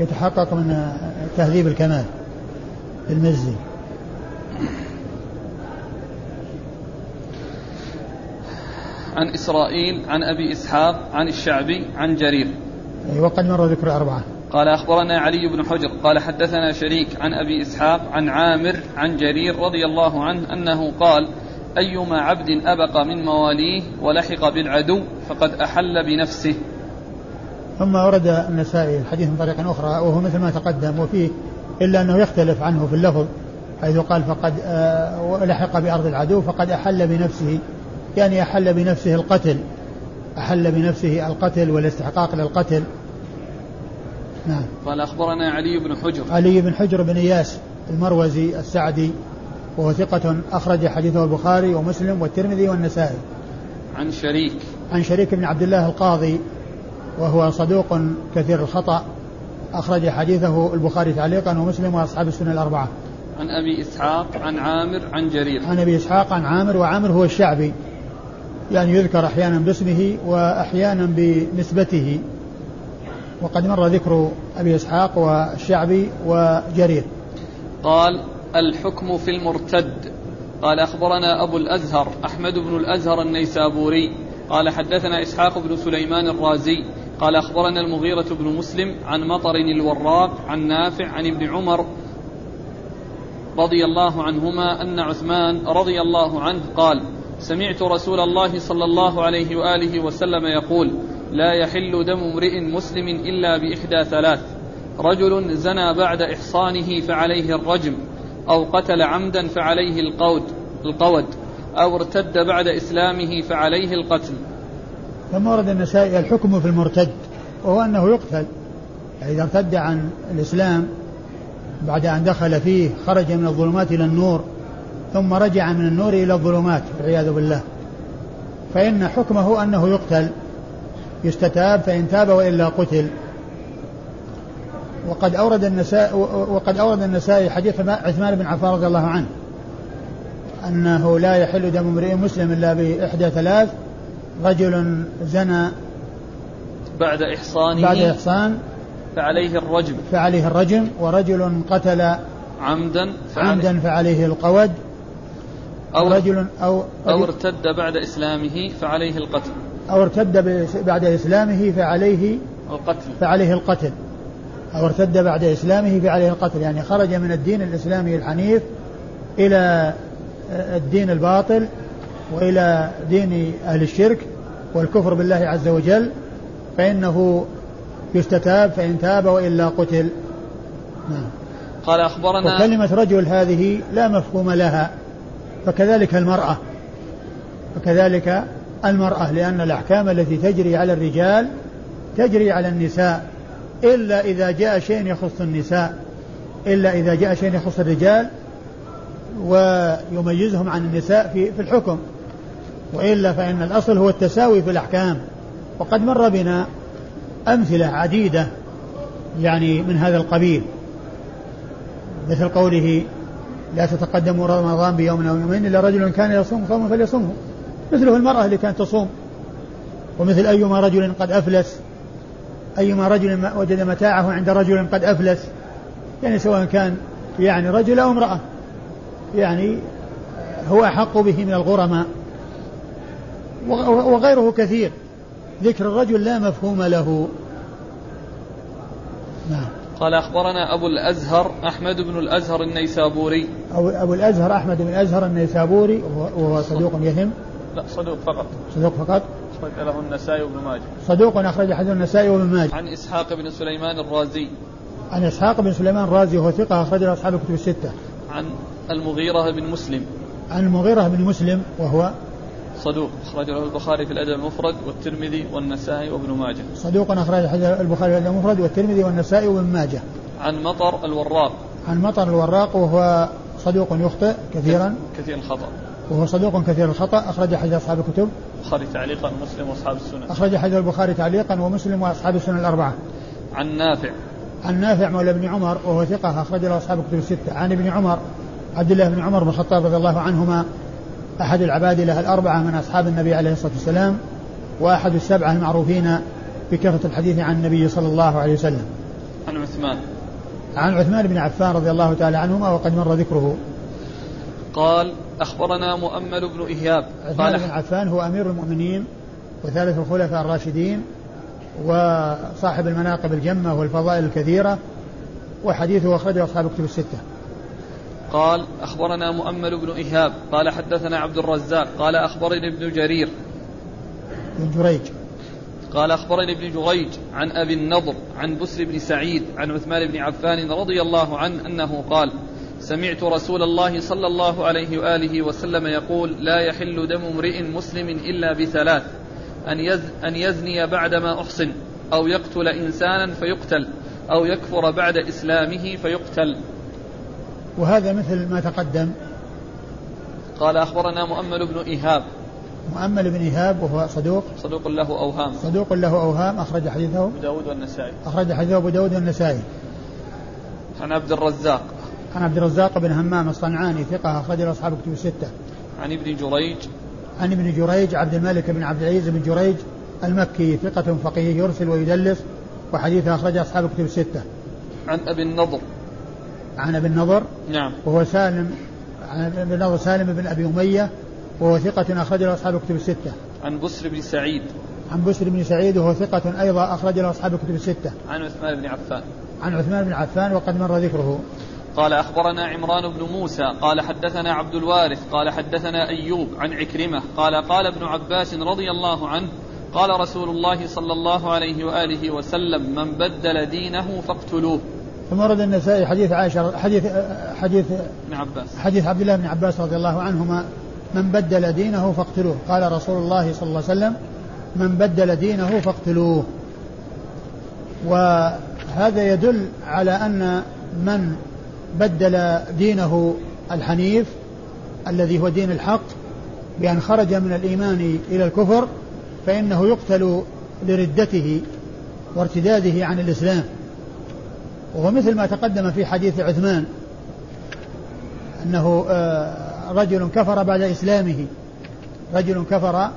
يتحقق من تهذيب الكمال المزي عن إسرائيل عن أبي إسحاق عن الشعبي عن جرير. وقد مر ذكر أربعة. قال أخبرنا علي بن حجر قال حدثنا شريك عن أبي إسحاق عن عامر عن جرير رضي الله عنه أنه قال أيما عبد أبق من مواليه ولحق بالعدو فقد أحل بنفسه. ثم ورد النسائي الحديث من طريق أخرى وهو مثل ما تقدم وفيه إلا أنه يختلف عنه في اللفظ حيث قال فقد آه لحق بأرض العدو فقد أحل بنفسه يعني أحل بنفسه القتل أحل بنفسه القتل والاستحقاق للقتل. نعم. قال أخبرنا علي بن حجر. علي بن حجر بن إياس المروزي السعدي وهو ثقة أخرج حديثه البخاري ومسلم والترمذي والنسائي. عن شريك. عن شريك بن عبد الله القاضي وهو صدوق كثير الخطأ. أخرج حديثه البخاري تعليقا ومسلم وأصحاب السنة الأربعة. عن أبي إسحاق عن عامر عن جرير. عن أبي إسحاق عن عامر وعامر هو الشعبي. يعني يذكر أحيانا باسمه وأحيانا بنسبته. وقد مر ذكر أبي إسحاق والشعبي وجرير. قال الحكم في المرتد. قال أخبرنا أبو الأزهر أحمد بن الأزهر النيسابوري. قال حدثنا إسحاق بن سليمان الرازي. قال أخبرنا المغيرة بن مسلم عن مطر الوراق عن نافع عن ابن عمر رضي الله عنهما أن عثمان رضي الله عنه قال سمعت رسول الله صلى الله عليه وآله وسلم يقول لا يحل دم امرئ مسلم إلا بإحدى ثلاث. رجل زنى بعد إحصانه فعليه الرجم أو قتل عمدا فعليه القود القود أو ارتد بعد إسلامه فعليه القتل. ثم ورد النسائي الحكم في المرتد وهو أنه يقتل. يعني إذا ارتد عن الإسلام بعد أن دخل فيه خرج من الظلمات إلى النور ثم رجع من النور إلى الظلمات والعياذ بالله. فإن حكمه أنه يقتل. يستتاب فإن تاب وإلا قتل. وقد أورد النساء وقد أورد النسائي حديث عثمان بن عفان رضي الله عنه أنه لا يحل دم امرئ مسلم إلا بإحدى ثلاث رجل زنى بعد إحصانه بعد إحصان فعليه الرجم. فعليه الرجم ورجل قتل عمدا فعليه. عمدا فعليه القود. أو رجل أو أو ارتد بعد إسلامه فعليه القتل. أو ارتد بعد إسلامه فعليه القتل. فعليه القتل. أو ارتد بعد إسلامه فعليه القتل. يعني خرج من الدين الإسلامي الحنيف إلى الدين الباطل وإلى دين أهل الشرك والكفر بالله عز وجل فإنه يستتاب فإن تاب وإلا قتل. نعم. قال أخبرنا وكلمة رجل هذه لا مفهوم لها فكذلك المرأة. فكذلك المرأة لأن الأحكام التي تجري على الرجال تجري على النساء إلا إذا جاء شيء يخص النساء إلا إذا جاء شيء يخص الرجال ويميزهم عن النساء في في الحكم. وإلا فإن الأصل هو التساوي في الأحكام. وقد مر بنا أمثلة عديدة يعني من هذا القبيل. مثل قوله لا تتقدم رمضان بيوم أو يومين إلا رجل كان يصوم صوما فليصومه. مثله المرأة اللي كانت تصوم. ومثل أيما رجل قد أفلس. أيما رجل وجد متاعه عند رجل قد أفلس. يعني سواء كان يعني رجل أو امرأة. يعني هو أحق به من الغرماء. وغيره كثير. ذكر الرجل لا مفهوم له. نعم. قال أخبرنا أبو الأزهر أحمد بن الأزهر النيسابوري. أبو, أبو الأزهر أحمد بن الأزهر النيسابوري وهو صدوق يهم. لا صدوق فقط. صدوق فقط. أخرج له النسائي وابن ماجه. صدوق أخرج حديث النسائي وابن ماجه. عن إسحاق بن سليمان الرازي. عن إسحاق بن سليمان الرازي وهو ثقة أخرج له أصحاب الكتب الستة. عن المغيرة بن مسلم. عن المغيرة بن مسلم وهو صدوق. أخرج له البخاري في الأدب المفرد والترمذي والنسائي وابن ماجه. صدوق أخرج البخاري في الأدب المفرد والترمذي والنسائي وابن ماجه. عن مطر الوراق. عن مطر الوراق وهو صدوق يخطئ كثيرا. كثير الخطأ وهو صدوق كثير الخطأ. أخرج حديث أصحاب الكتب. البخاري تعليقا ومسلم وأصحاب السنن. أخرج حديث البخاري تعليقا ومسلم وأصحاب السنن الأربعة. عن نافع. عن نافع مولى ابن عمر وهو ثقة أخرج له أصحاب الكتب الستة. عن ابن عمر عبد الله بن عمر بن الخطاب رضي الله عنهما أحد العبادلة الأربعة من أصحاب النبي عليه الصلاة والسلام وأحد السبعة المعروفين بكثرة الحديث عن النبي صلى الله عليه وسلم. عن عثمان. عن عثمان بن عفان رضي الله تعالى عنهما وقد مر ذكره. قال أخبرنا مؤمل بن إياب عثمان بن عفان هو أمير المؤمنين وثالث الخلفاء الراشدين وصاحب المناقب الجمة والفضائل الكثيرة وحديثه أخرجه أصحاب الكتب الستة. قال أخبرنا مؤمل بن إيهاب قال حدثنا عبد الرزاق قال أخبرني ابن جرير. بن جريج. قال أخبرني ابن جريج عن أبي النضر عن بسر بن سعيد عن عثمان بن عفان رضي الله عنه أنه قال سمعت رسول الله صلى الله عليه وآله وسلم يقول لا يحل دم امرئ مسلم إلا بثلاث أن, يز أن يزني بعدما أحصن أو يقتل إنسانا فيقتل أو يكفر بعد إسلامه فيقتل. وهذا مثل ما تقدم. قال أخبرنا مؤمل بن إيهاب. مؤمل بن إيهاب وهو صدوق. صدوق له أوهام. صدوق له أوهام أخرج حديثه. أبو داود والنسائي. أخرج حديثه أبو داود والنسائي. عن عبد الرزاق. عن عبد الرزاق بن همام الصنعاني ثقة أخرج له أصحاب كتب الستة. عن ابن جريج. عن ابن جريج عبد الملك بن عبد العزيز بن جريج المكي ثقة فقيه يرسل ويدلس وحديثه أخرج أصحاب كتب الستة. عن أبي النضر. عن أبي النضر نعم. وهو سالم عن أبي النضر سالم بن أبي أمية وهو ثقة أخرج له أصحاب كتب الستة. عن بسر بن سعيد. عن بسر بن سعيد وهو ثقة أيضا أخرج له أصحاب كتب الستة. عن عثمان بن عفان. عن عثمان بن عفان وقد مر ذكره. قال أخبرنا عمران بن موسى قال حدثنا عبد الوارث قال حدثنا أيوب عن عكرمة قال قال ابن عباس رضي الله عنه قال رسول الله صلى الله عليه وآله وسلم من بدل دينه فاقتلوه. ثم ورد النسائي حديث عائشة حديث حديث ابن عباس. حديث عبد الله بن عباس رضي الله عنهما من بدل دينه فاقتلوه. قال رسول الله صلى الله عليه وسلم من بدل دينه فاقتلوه. وهذا يدل على أن من بدل دينه الحنيف الذي هو دين الحق بأن خرج من الإيمان إلى الكفر فإنه يقتل لردته وارتداده عن الإسلام. وهو مثل ما تقدم في حديث عثمان أنه آه، رجل كفر بعد إسلامه رجل كفر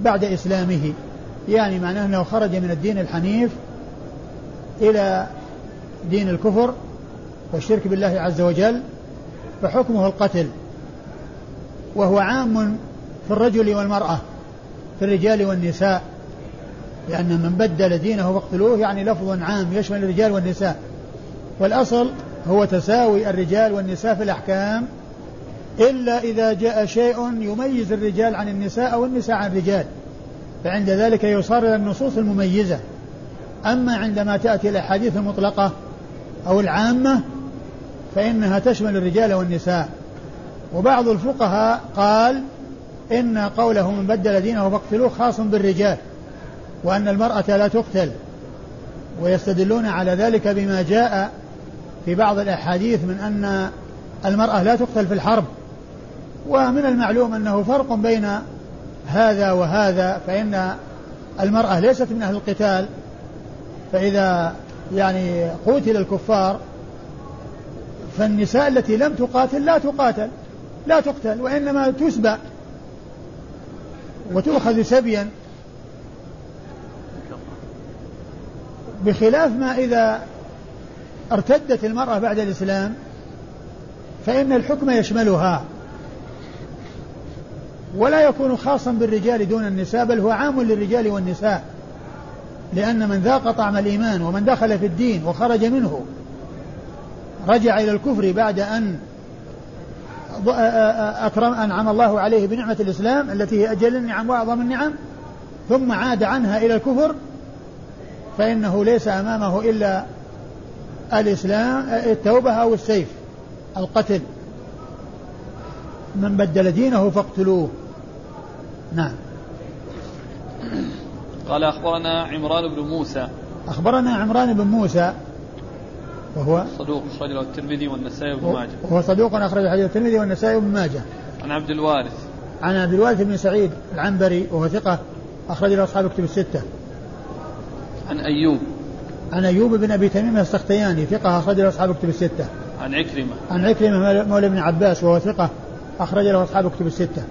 بعد إسلامه يعني معناه أنه خرج من الدين الحنيف إلى دين الكفر والشرك بالله عز وجل فحكمه القتل. وهو عام في الرجل والمرأة في الرجال والنساء لأن من بدل دينه فاقتلوه يعني لفظ عام يشمل الرجال والنساء. والأصل هو تساوي الرجال والنساء في الأحكام إلا إذا جاء شيء يميز الرجال عن النساء أو النساء عن الرجال فعند ذلك يصار إلى النصوص المميزة. أما عندما تأتي الأحاديث المطلقة أو العامة فإنها تشمل الرجال والنساء. وبعض الفقهاء قال إن قوله من بدل دينه فاقتلوه خاص بالرجال وأن المرأة لا تقتل ويستدلون على ذلك بما جاء في بعض الأحاديث من أن المرأة لا تقتل في الحرب ومن المعلوم أنه فرق بين هذا وهذا فإن المرأة ليست من أهل القتال فإذا يعني قتل الكفار فالنساء التي لم تقاتل لا تقاتل لا تقتل وإنما تسبى وتؤخذ سبيا. بخلاف ما إذا ارتدت المرأة بعد الإسلام فإن الحكم يشملها. ولا يكون خاصا بالرجال دون النساء بل هو عام للرجال والنساء. لأن من ذاق طعم الإيمان ومن دخل في الدين وخرج منه رجع إلى الكفر بعد أن أكرم أنعم الله عليه بنعمة الإسلام التي هي أجل النعم وأعظم النعم ثم عاد عنها إلى الكفر فإنه ليس أمامه إلا الإسلام التوبة أو السيف القتل. من بدل دينه فاقتلوه. نعم. قال أخبرنا عمران بن موسى. أخبرنا عمران بن موسى. وهو صدوق أخرج له الترمذي والنسائي وابن ماجه. وهو صدوق أخرج حديث الترمذي والنسائي وابن ماجه. عن عبد الوارث. عن عبد الوارث بن سعيد العنبري وهو ثقة أخرج له أصحاب كتب الستة. عن أيوب. عن أيوب بن أبي تميم السختياني ثقة أخرج له أصحاب كتب الستة. عن عكرمة. عن عكرمة مولى ابن عباس وهو ثقة أخرج له أصحاب كتب الستة.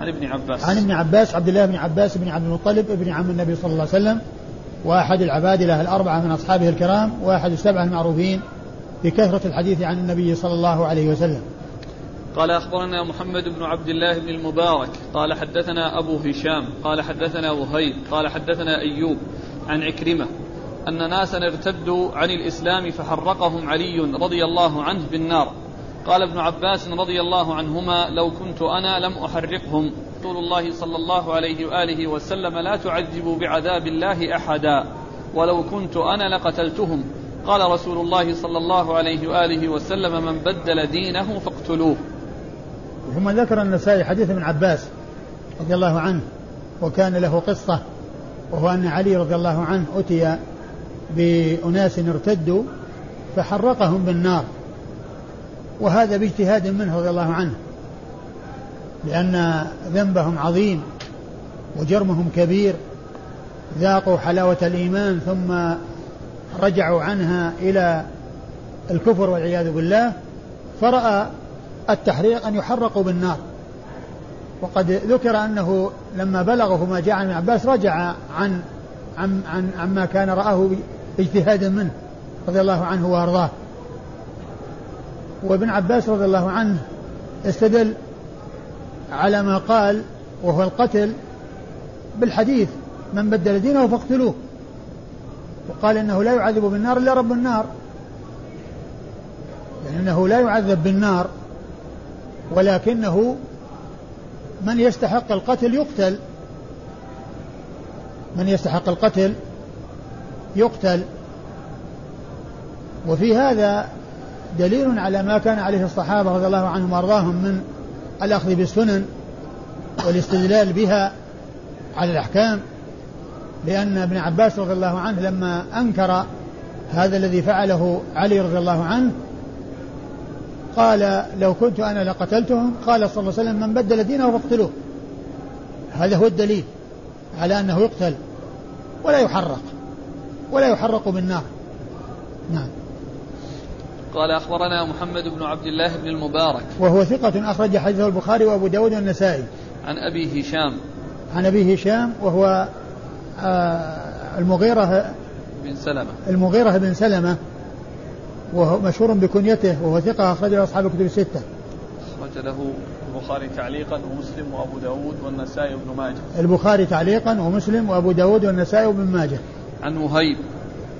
عن ابن عباس. عن ابن عباس عبد الله بن عباس بن عبد المطلب ابن عم النبي صلى الله عليه وسلم وأحد العبادلة الأربعة من أصحابه الكرام وأحد السبعة المعروفين بكثرة الحديث عن النبي صلى الله عليه وسلم. قال أخبرنا محمد بن عبد الله بن المبارك قال حدثنا أبو هشام قال حدثنا وهيب قال حدثنا أيوب عن عكرمة أن ناسا ارتدوا عن الإسلام فحرقهم علي رضي الله عنه بالنار. قال ابن عباس رضي الله عنهما لو كنت أنا لم أحرقهم. رسول الله صلى الله عليه وآله وسلم لا تعذبوا بعذاب الله أحدا ولو كنت أنا لقتلتهم. قال رسول الله صلى الله عليه وآله وسلم من بدل دينه فاقتلوه. ثم ذكر النسائي حديث ابن عباس رضي الله عنه وكان له قصة وهو أن علي رضي الله عنه أتي بأناس ارتدوا فحرقهم بالنار. وهذا باجتهاد منه رضي الله عنه لأن ذنبهم عظيم وجرمهم كبير. ذاقوا حلاوة الإيمان ثم رجعوا عنها إلى الكفر والعياذ بالله. فرأى التحريق أن يحرقوا بالنار. وقد ذكر أنه لما بلغه ما جاء عن عباس رجع عن عن عن عما كان رآه اجتهادا منه رضي الله عنه وأرضاه. وابن عباس رضي الله عنه استدل على ما قال وهو القتل بالحديث من بدل دينه فاقتلوه وقال إنه لا يعذب بالنار إلا رب النار. يعني إنه لا يعذب بالنار ولكنه من يستحق القتل يقتل. من يستحق القتل يقتل. وفي هذا دليل على ما كان عليه الصحابة رضي الله عنهم وأرضاهم من الأخذ بالسنن والاستدلال بها على الأحكام لأن ابن عباس رضي الله عنه لما أنكر هذا الذي فعله علي رضي الله عنه قال لو كنت أنا لقتلتهم قال صلى الله عليه وسلم من بدل دينه فاقتلوه. هذا هو الدليل على أنه يقتل ولا يحرق. ولا يحرق بالنار. نعم. قال أخبرنا محمد بن عبد الله بن المبارك. وهو ثقة أخرج حديثه البخاري وأبو داود والنسائي. عن أبي هشام. عن أبي هشام وهو آه المغيرة بن سلمة. المغيرة بن سلمة وهو مشهور بكنيته وهو ثقة أخرج له أصحاب الكتب الستة. أخرج له البخاري تعليقا ومسلم وأبو داود والنسائي وابن ماجه. البخاري تعليقا ومسلم وأبو داود والنسائي وابن ماجه. عن وهيب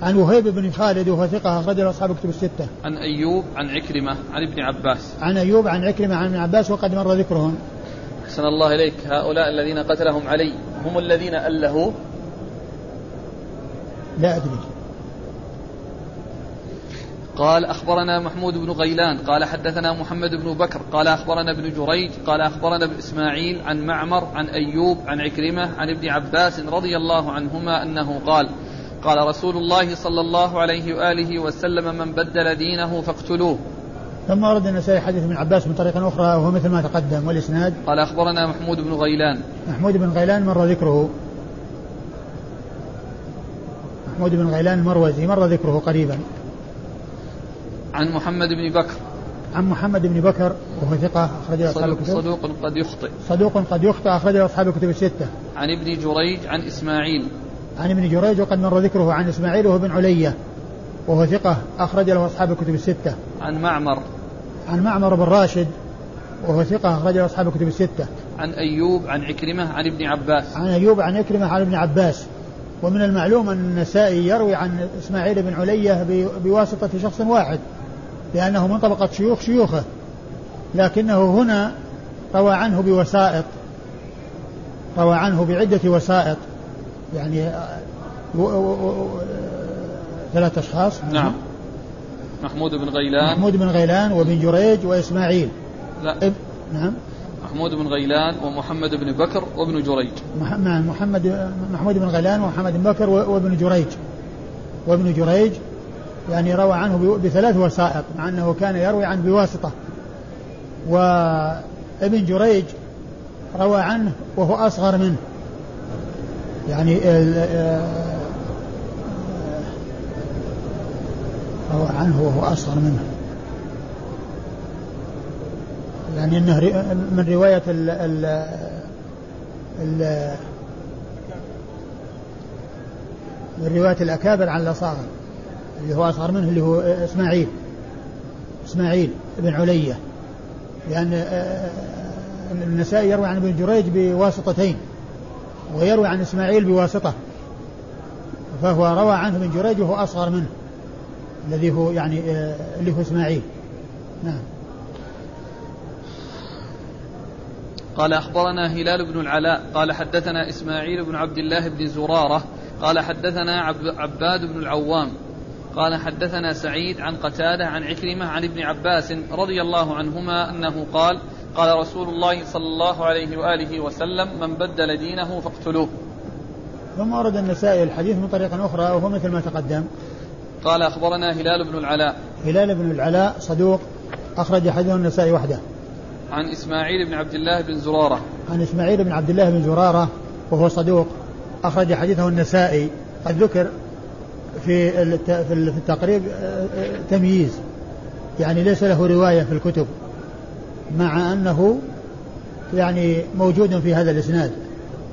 عن وهيب بن خالد وهو ثقة أخرج له أصحاب الكتب الستة. عن أيوب عن عكرمة عن ابن عباس. عن أيوب عن عكرمة عن ابن عباس وقد مر ذكرهم. أحسن الله إليك هؤلاء الذين قتلهم علي هم الذين ألهوا لا أدري قال أخبرنا محمود بن غيلان قال حدثنا محمد بن بكر قال أخبرنا ابن جريج قال أخبرنا ابن إسماعيل عن معمر عن أيوب عن عكرمة عن ابن عباس رضي الله عنهما أنه قال قال رسول الله صلى الله عليه وآله وسلم من بدل دينه فاقتلوه. ثم ورد النسائي حديث ابن عباس من طريق أخرى وهو مثل ما تقدم والإسناد. قال أخبرنا محمود بن غيلان. محمود بن غيلان مر ذكره. محمود بن غيلان المروزي مر ذكره قريبا. عن محمد بن بكر. عن محمد بن بكر وهو ثقة أخرج أصحاب الكتب. صدوق قد يخطئ. صدوق قد يخطئ أخرج أصحاب الكتب الستة. عن ابن جريج عن إسماعيل. عن ابن جريج وقد مر ذكره عن إسماعيل وهو بن علية وهو ثقة أخرج له أصحاب الكتب الستة. عن معمر. عن معمر بن راشد وهو ثقة أخرج له أصحاب الكتب الستة. عن أيوب عن عكرمة عن ابن عباس. عن أيوب عن عكرمة عن ابن عباس. ومن المعلوم أن النسائي يروي عن إسماعيل بن علية بواسطة شخص واحد لأنه من طبقة شيوخ شيوخه. لكنه هنا روى عنه بوسائط روى عنه بعدة وسائط يعني و و و ثلاث أشخاص. نعم. محمود بن غيلان. محمود بن غيلان وابن جريج وإسماعيل. لا. إب... نعم. محمود بن غيلان ومحمد بن بكر وابن جريج. نعم محمد محمود بن غيلان ومحمد بن بكر وابن جريج. وابن جريج يعني روى عنه بثلاث وسائط مع أنه كان يروي عنه بواسطة. وابن جريج روى عنه وهو أصغر منه. يعني روى عنه وهو أصغر منه. يعني إنه من رواية ال ال ال من رواية الأكابر عن الأصاغر اللي هو أصغر منه اللي هو إسماعيل إسماعيل بن علية. لأن آه، آه، النسائي يروي عن ابن جريج بواسطتين. ويروي عن إسماعيل بواسطة فهو روى عنه ابن جريج وهو أصغر منه الذي هو يعني آه، اللي هو إسماعيل. نعم. قال أخبرنا هلال بن العلاء قال حدثنا إسماعيل بن عبد الله بن زرارة قال حدثنا عباد بن العوام قال حدثنا سعيد عن قتادة عن عكرمة عن ابن عباس رضي الله عنهما أنه قال قال رسول الله صلى الله عليه وآله وسلم من بدل دينه فاقتلوه. ثم ورد النسائي الحديث من طريق أخرى وهو مثل ما تقدم. قال أخبرنا هلال بن العلاء. هلال بن العلاء صدوق أخرج حديثه النسائي وحده. عن إسماعيل بن عبد الله بن زرارة. عن إسماعيل بن عبد الله بن زرارة وهو صدوق أخرج حديثه النسائي. قد ذكر في في التقريب آه، آه، تمييز. يعني ليس له رواية في الكتب. مع أنه يعني موجود في هذا الإسناد.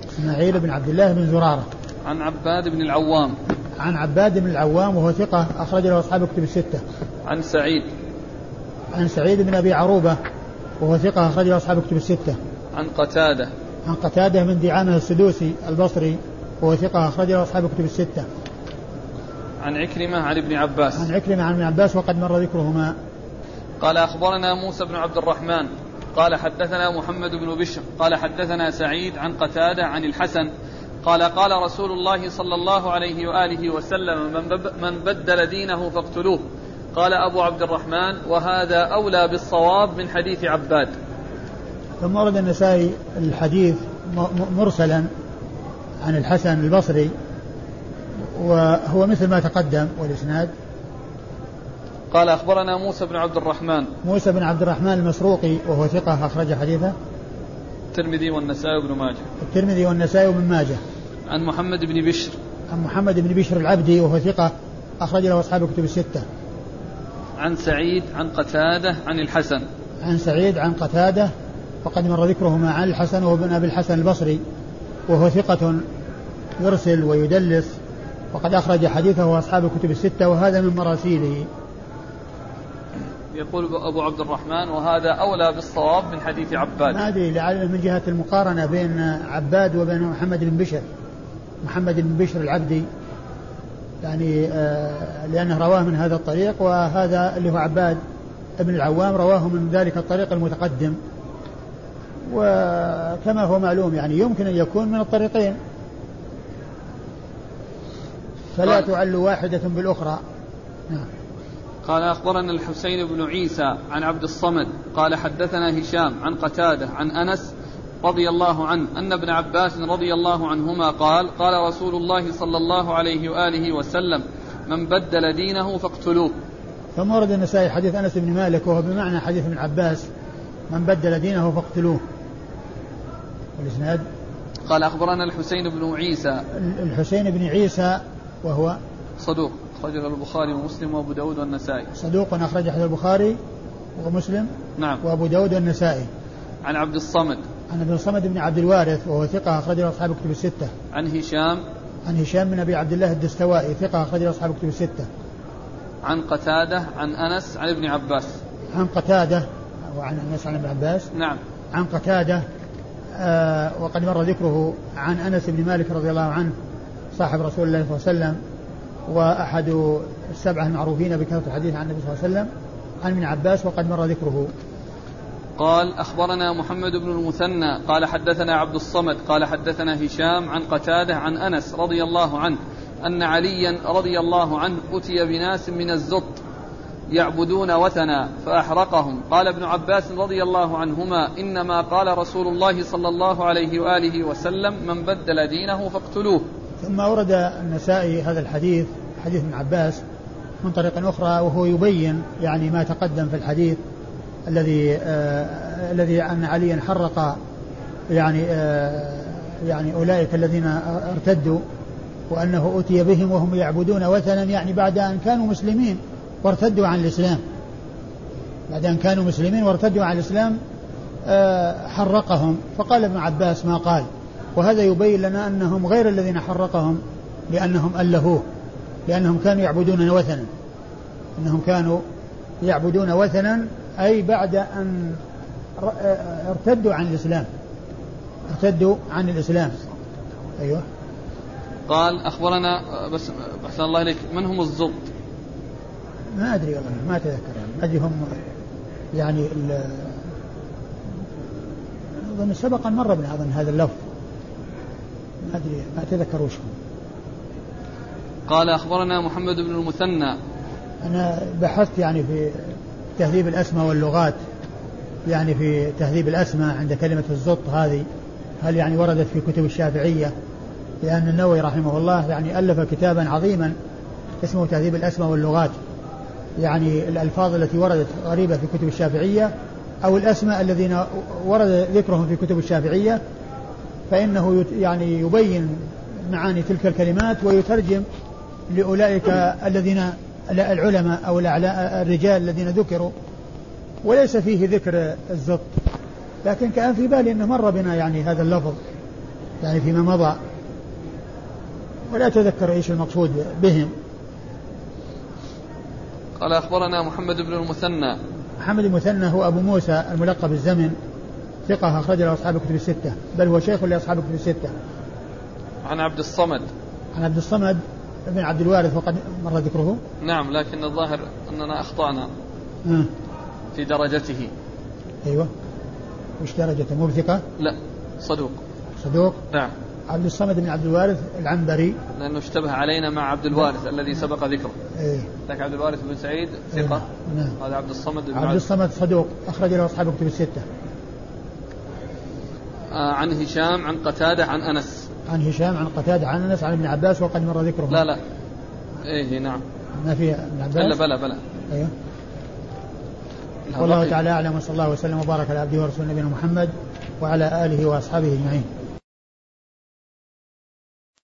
إسماعيل بن عبد الله بن زرارة. عن عباد بن العوام. عن عباد بن العوام وهو ثقة أخرج له أصحاب كتب الستة. عن سعيد. عن سعيد بن أبي عروبة وهو ثقة أخرج له أصحاب كتب الستة. عن قتادة. عن قتادة من دعامة السدوسي البصري وهو ثقة أخرج له أصحاب كتب الستة. عن عكرمة عن ابن عباس. عن عكرمة عن ابن عباس وقد مر ذكرهما. قال أخبرنا موسى بن عبد الرحمن قال حدثنا محمد بن بشر قال حدثنا سعيد عن قتادة عن الحسن قال قال رسول الله صلى الله عليه وآله وسلم من, من بدل دينه فاقتلوه. قال أبو عبد الرحمن وهذا أولى بالصواب من حديث عباد. ثم ورد النسائي الحديث مرسلا عن الحسن البصري وهو مثل ما تقدم والإسناد. قال أخبرنا موسى بن عبد الرحمن. موسى بن عبد الرحمن المسروقي وهو ثقة أخرج حديثه. الترمذي والنسائي وابن ماجه. الترمذي والنسائي وابن ماجه. عن محمد بن بشر. عن محمد بن بشر العبدي وهو ثقة أخرج له أصحاب كتب الستة. عن سعيد عن قتادة عن الحسن. عن سعيد عن قتادة وقد مر ذكرهما عن الحسن وهو ابن أبي الحسن البصري وهو ثقة يرسل ويدلس وقد أخرج حديثه أصحاب الكتب الستة وهذا من مراسيله. يقول أبو عبد الرحمن وهذا أولى بالصواب من حديث عباد. ما أدري من جهة المقارنة بين عباد وبين محمد بن بشر. محمد بن بشر العبدي يعني آه لأنه رواه من هذا الطريق وهذا اللي هو عباد ابن العوام رواه من ذلك الطريق المتقدم. وكما هو معلوم يعني يمكن أن يكون من الطريقين. فلا تعل واحدة بالأخرى. نعم. قال أخبرنا الحسين بن عيسى عن عبد الصمد قال حدثنا هشام عن قتادة عن أنس رضي الله عنه أن ابن عباس رضي الله عنهما قال قال رسول الله صلى الله عليه وآله وسلم من بدل دينه فاقتلوه. ثم ورد النسائي حديث أنس بن مالك وهو بمعنى حديث ابن عباس من بدل دينه فاقتلوه. الإسناد قال أخبرنا الحسين بن عيسى. الحسين بن عيسى وهو صدوق. أخرجه البخاري ومسلم وأبو داود والنسائي. صدوق أخرج حديث البخاري ومسلم نعم. وأبو داود والنسائي. عن عبد الصمد. عن ابن الصمد بن عبد الوارث وهو ثقة أخرج أصحاب كتب الستة. عن هشام. عن هشام بن أبي عبد الله الدستوائي ثقة أخرج أصحاب كتب الستة. عن قتادة عن أنس عن ابن عباس. عن قتادة وعن أنس عن ابن عباس. نعم. عن قتادة آه وقد مر ذكره عن أنس بن مالك رضي الله عنه صاحب رسول الله صلى الله عليه وسلم وأحد السبعة المعروفين بكثرة الحديث عن النبي صلى الله عليه وسلم عن ابن عباس وقد مر ذكره. قال أخبرنا محمد بن المثنى قال حدثنا عبد الصمد قال حدثنا هشام عن قتادة عن أنس رضي الله عنه أن عليا رضي الله عنه أتي بناس من الزط يعبدون وثنا فأحرقهم. قال ابن عباس رضي الله عنهما إنما قال رسول الله صلى الله عليه وآله وسلم من بدل دينه فاقتلوه. ثم أورد النسائي هذا الحديث حديث ابن عباس من طريق أخرى وهو يبين يعني ما تقدم في الحديث الذي آه الذي أن عليا حرق يعني آه يعني أولئك الذين ارتدوا وأنه أتي بهم وهم يعبدون وثنا يعني بعد أن كانوا مسلمين وارتدوا عن الإسلام. بعد أن كانوا مسلمين وارتدوا عن الإسلام آه حرقهم. فقال ابن عباس ما قال؟ وهذا يبين لنا أنهم غير الذين حرقهم لأنهم ألهوه. لأنهم كانوا يعبدون وثنا. أنهم كانوا يعبدون وثنا أي بعد أن ارتدوا عن الإسلام. ارتدوا عن الإسلام. أيوه. قال أخبرنا بس أحسن الله إليك من هم الزبط؟ ما أدري والله ما أتذكر. يعني ما أدري هم يعني أظن سبق أن مر بنا أظن هذا اللفظ. ما أدري ما أتذكر وش قال أخبرنا محمد بن المثنى. أنا بحثت يعني في تهذيب الأسماء واللغات يعني في تهذيب الأسماء عند كلمة الزط هذه هل يعني وردت في كتب الشافعية؟ لأن النووي رحمه الله يعني ألف كتابا عظيما اسمه تهذيب الأسماء واللغات. يعني الألفاظ التي وردت غريبة في كتب الشافعية أو الأسماء الذين ورد ذكرهم في كتب الشافعية فإنه يعني يبين معاني تلك الكلمات ويترجم لأولئك الذين العلماء أو الرجال الذين ذكروا وليس فيه ذكر الزط لكن كان في بالي أنه مر بنا يعني هذا اللفظ يعني فيما مضى. ولا أتذكر إيش المقصود بهم. قال أخبرنا محمد بن المثنى. محمد المثنى هو أبو موسى الملقب الزمن ثقة أخرج له أصحاب الكتب الستة بل هو شيخ لأصحاب الكتب الستة. عن عبد الصمد. عن عبد الصمد بن عبد الوارث وقد مر ذكره؟ نعم لكن الظاهر أننا أخطأنا آه. في درجته. أيوة. وش درجته؟ مو بثقة؟ لا صدوق. صدوق؟ نعم. عبد الصمد بن عبد الوارث العنبري. لأنه اشتبه علينا مع عبد الوارث الذي سبق ذكره. إيه. لك عبد الوارث بن سعيد ثقة؟ إيه. نعم. هذا عبد الصمد بن عبد الصمد صدوق. أخرج له أصحاب الكتب الستة. آه عن هشام عن قتادة عن أنس. عن هشام عن قتادة عن أنس عن ابن عباس وقد مر ذكره. لا لا. إيه نعم. ما في ابن عباس؟ بلى بلى بلى. أيوه. والله تعالى أعلم وصلى الله وسلم وبارك على عبده ورسوله نبينا محمد وعلى آله وأصحابه أجمعين.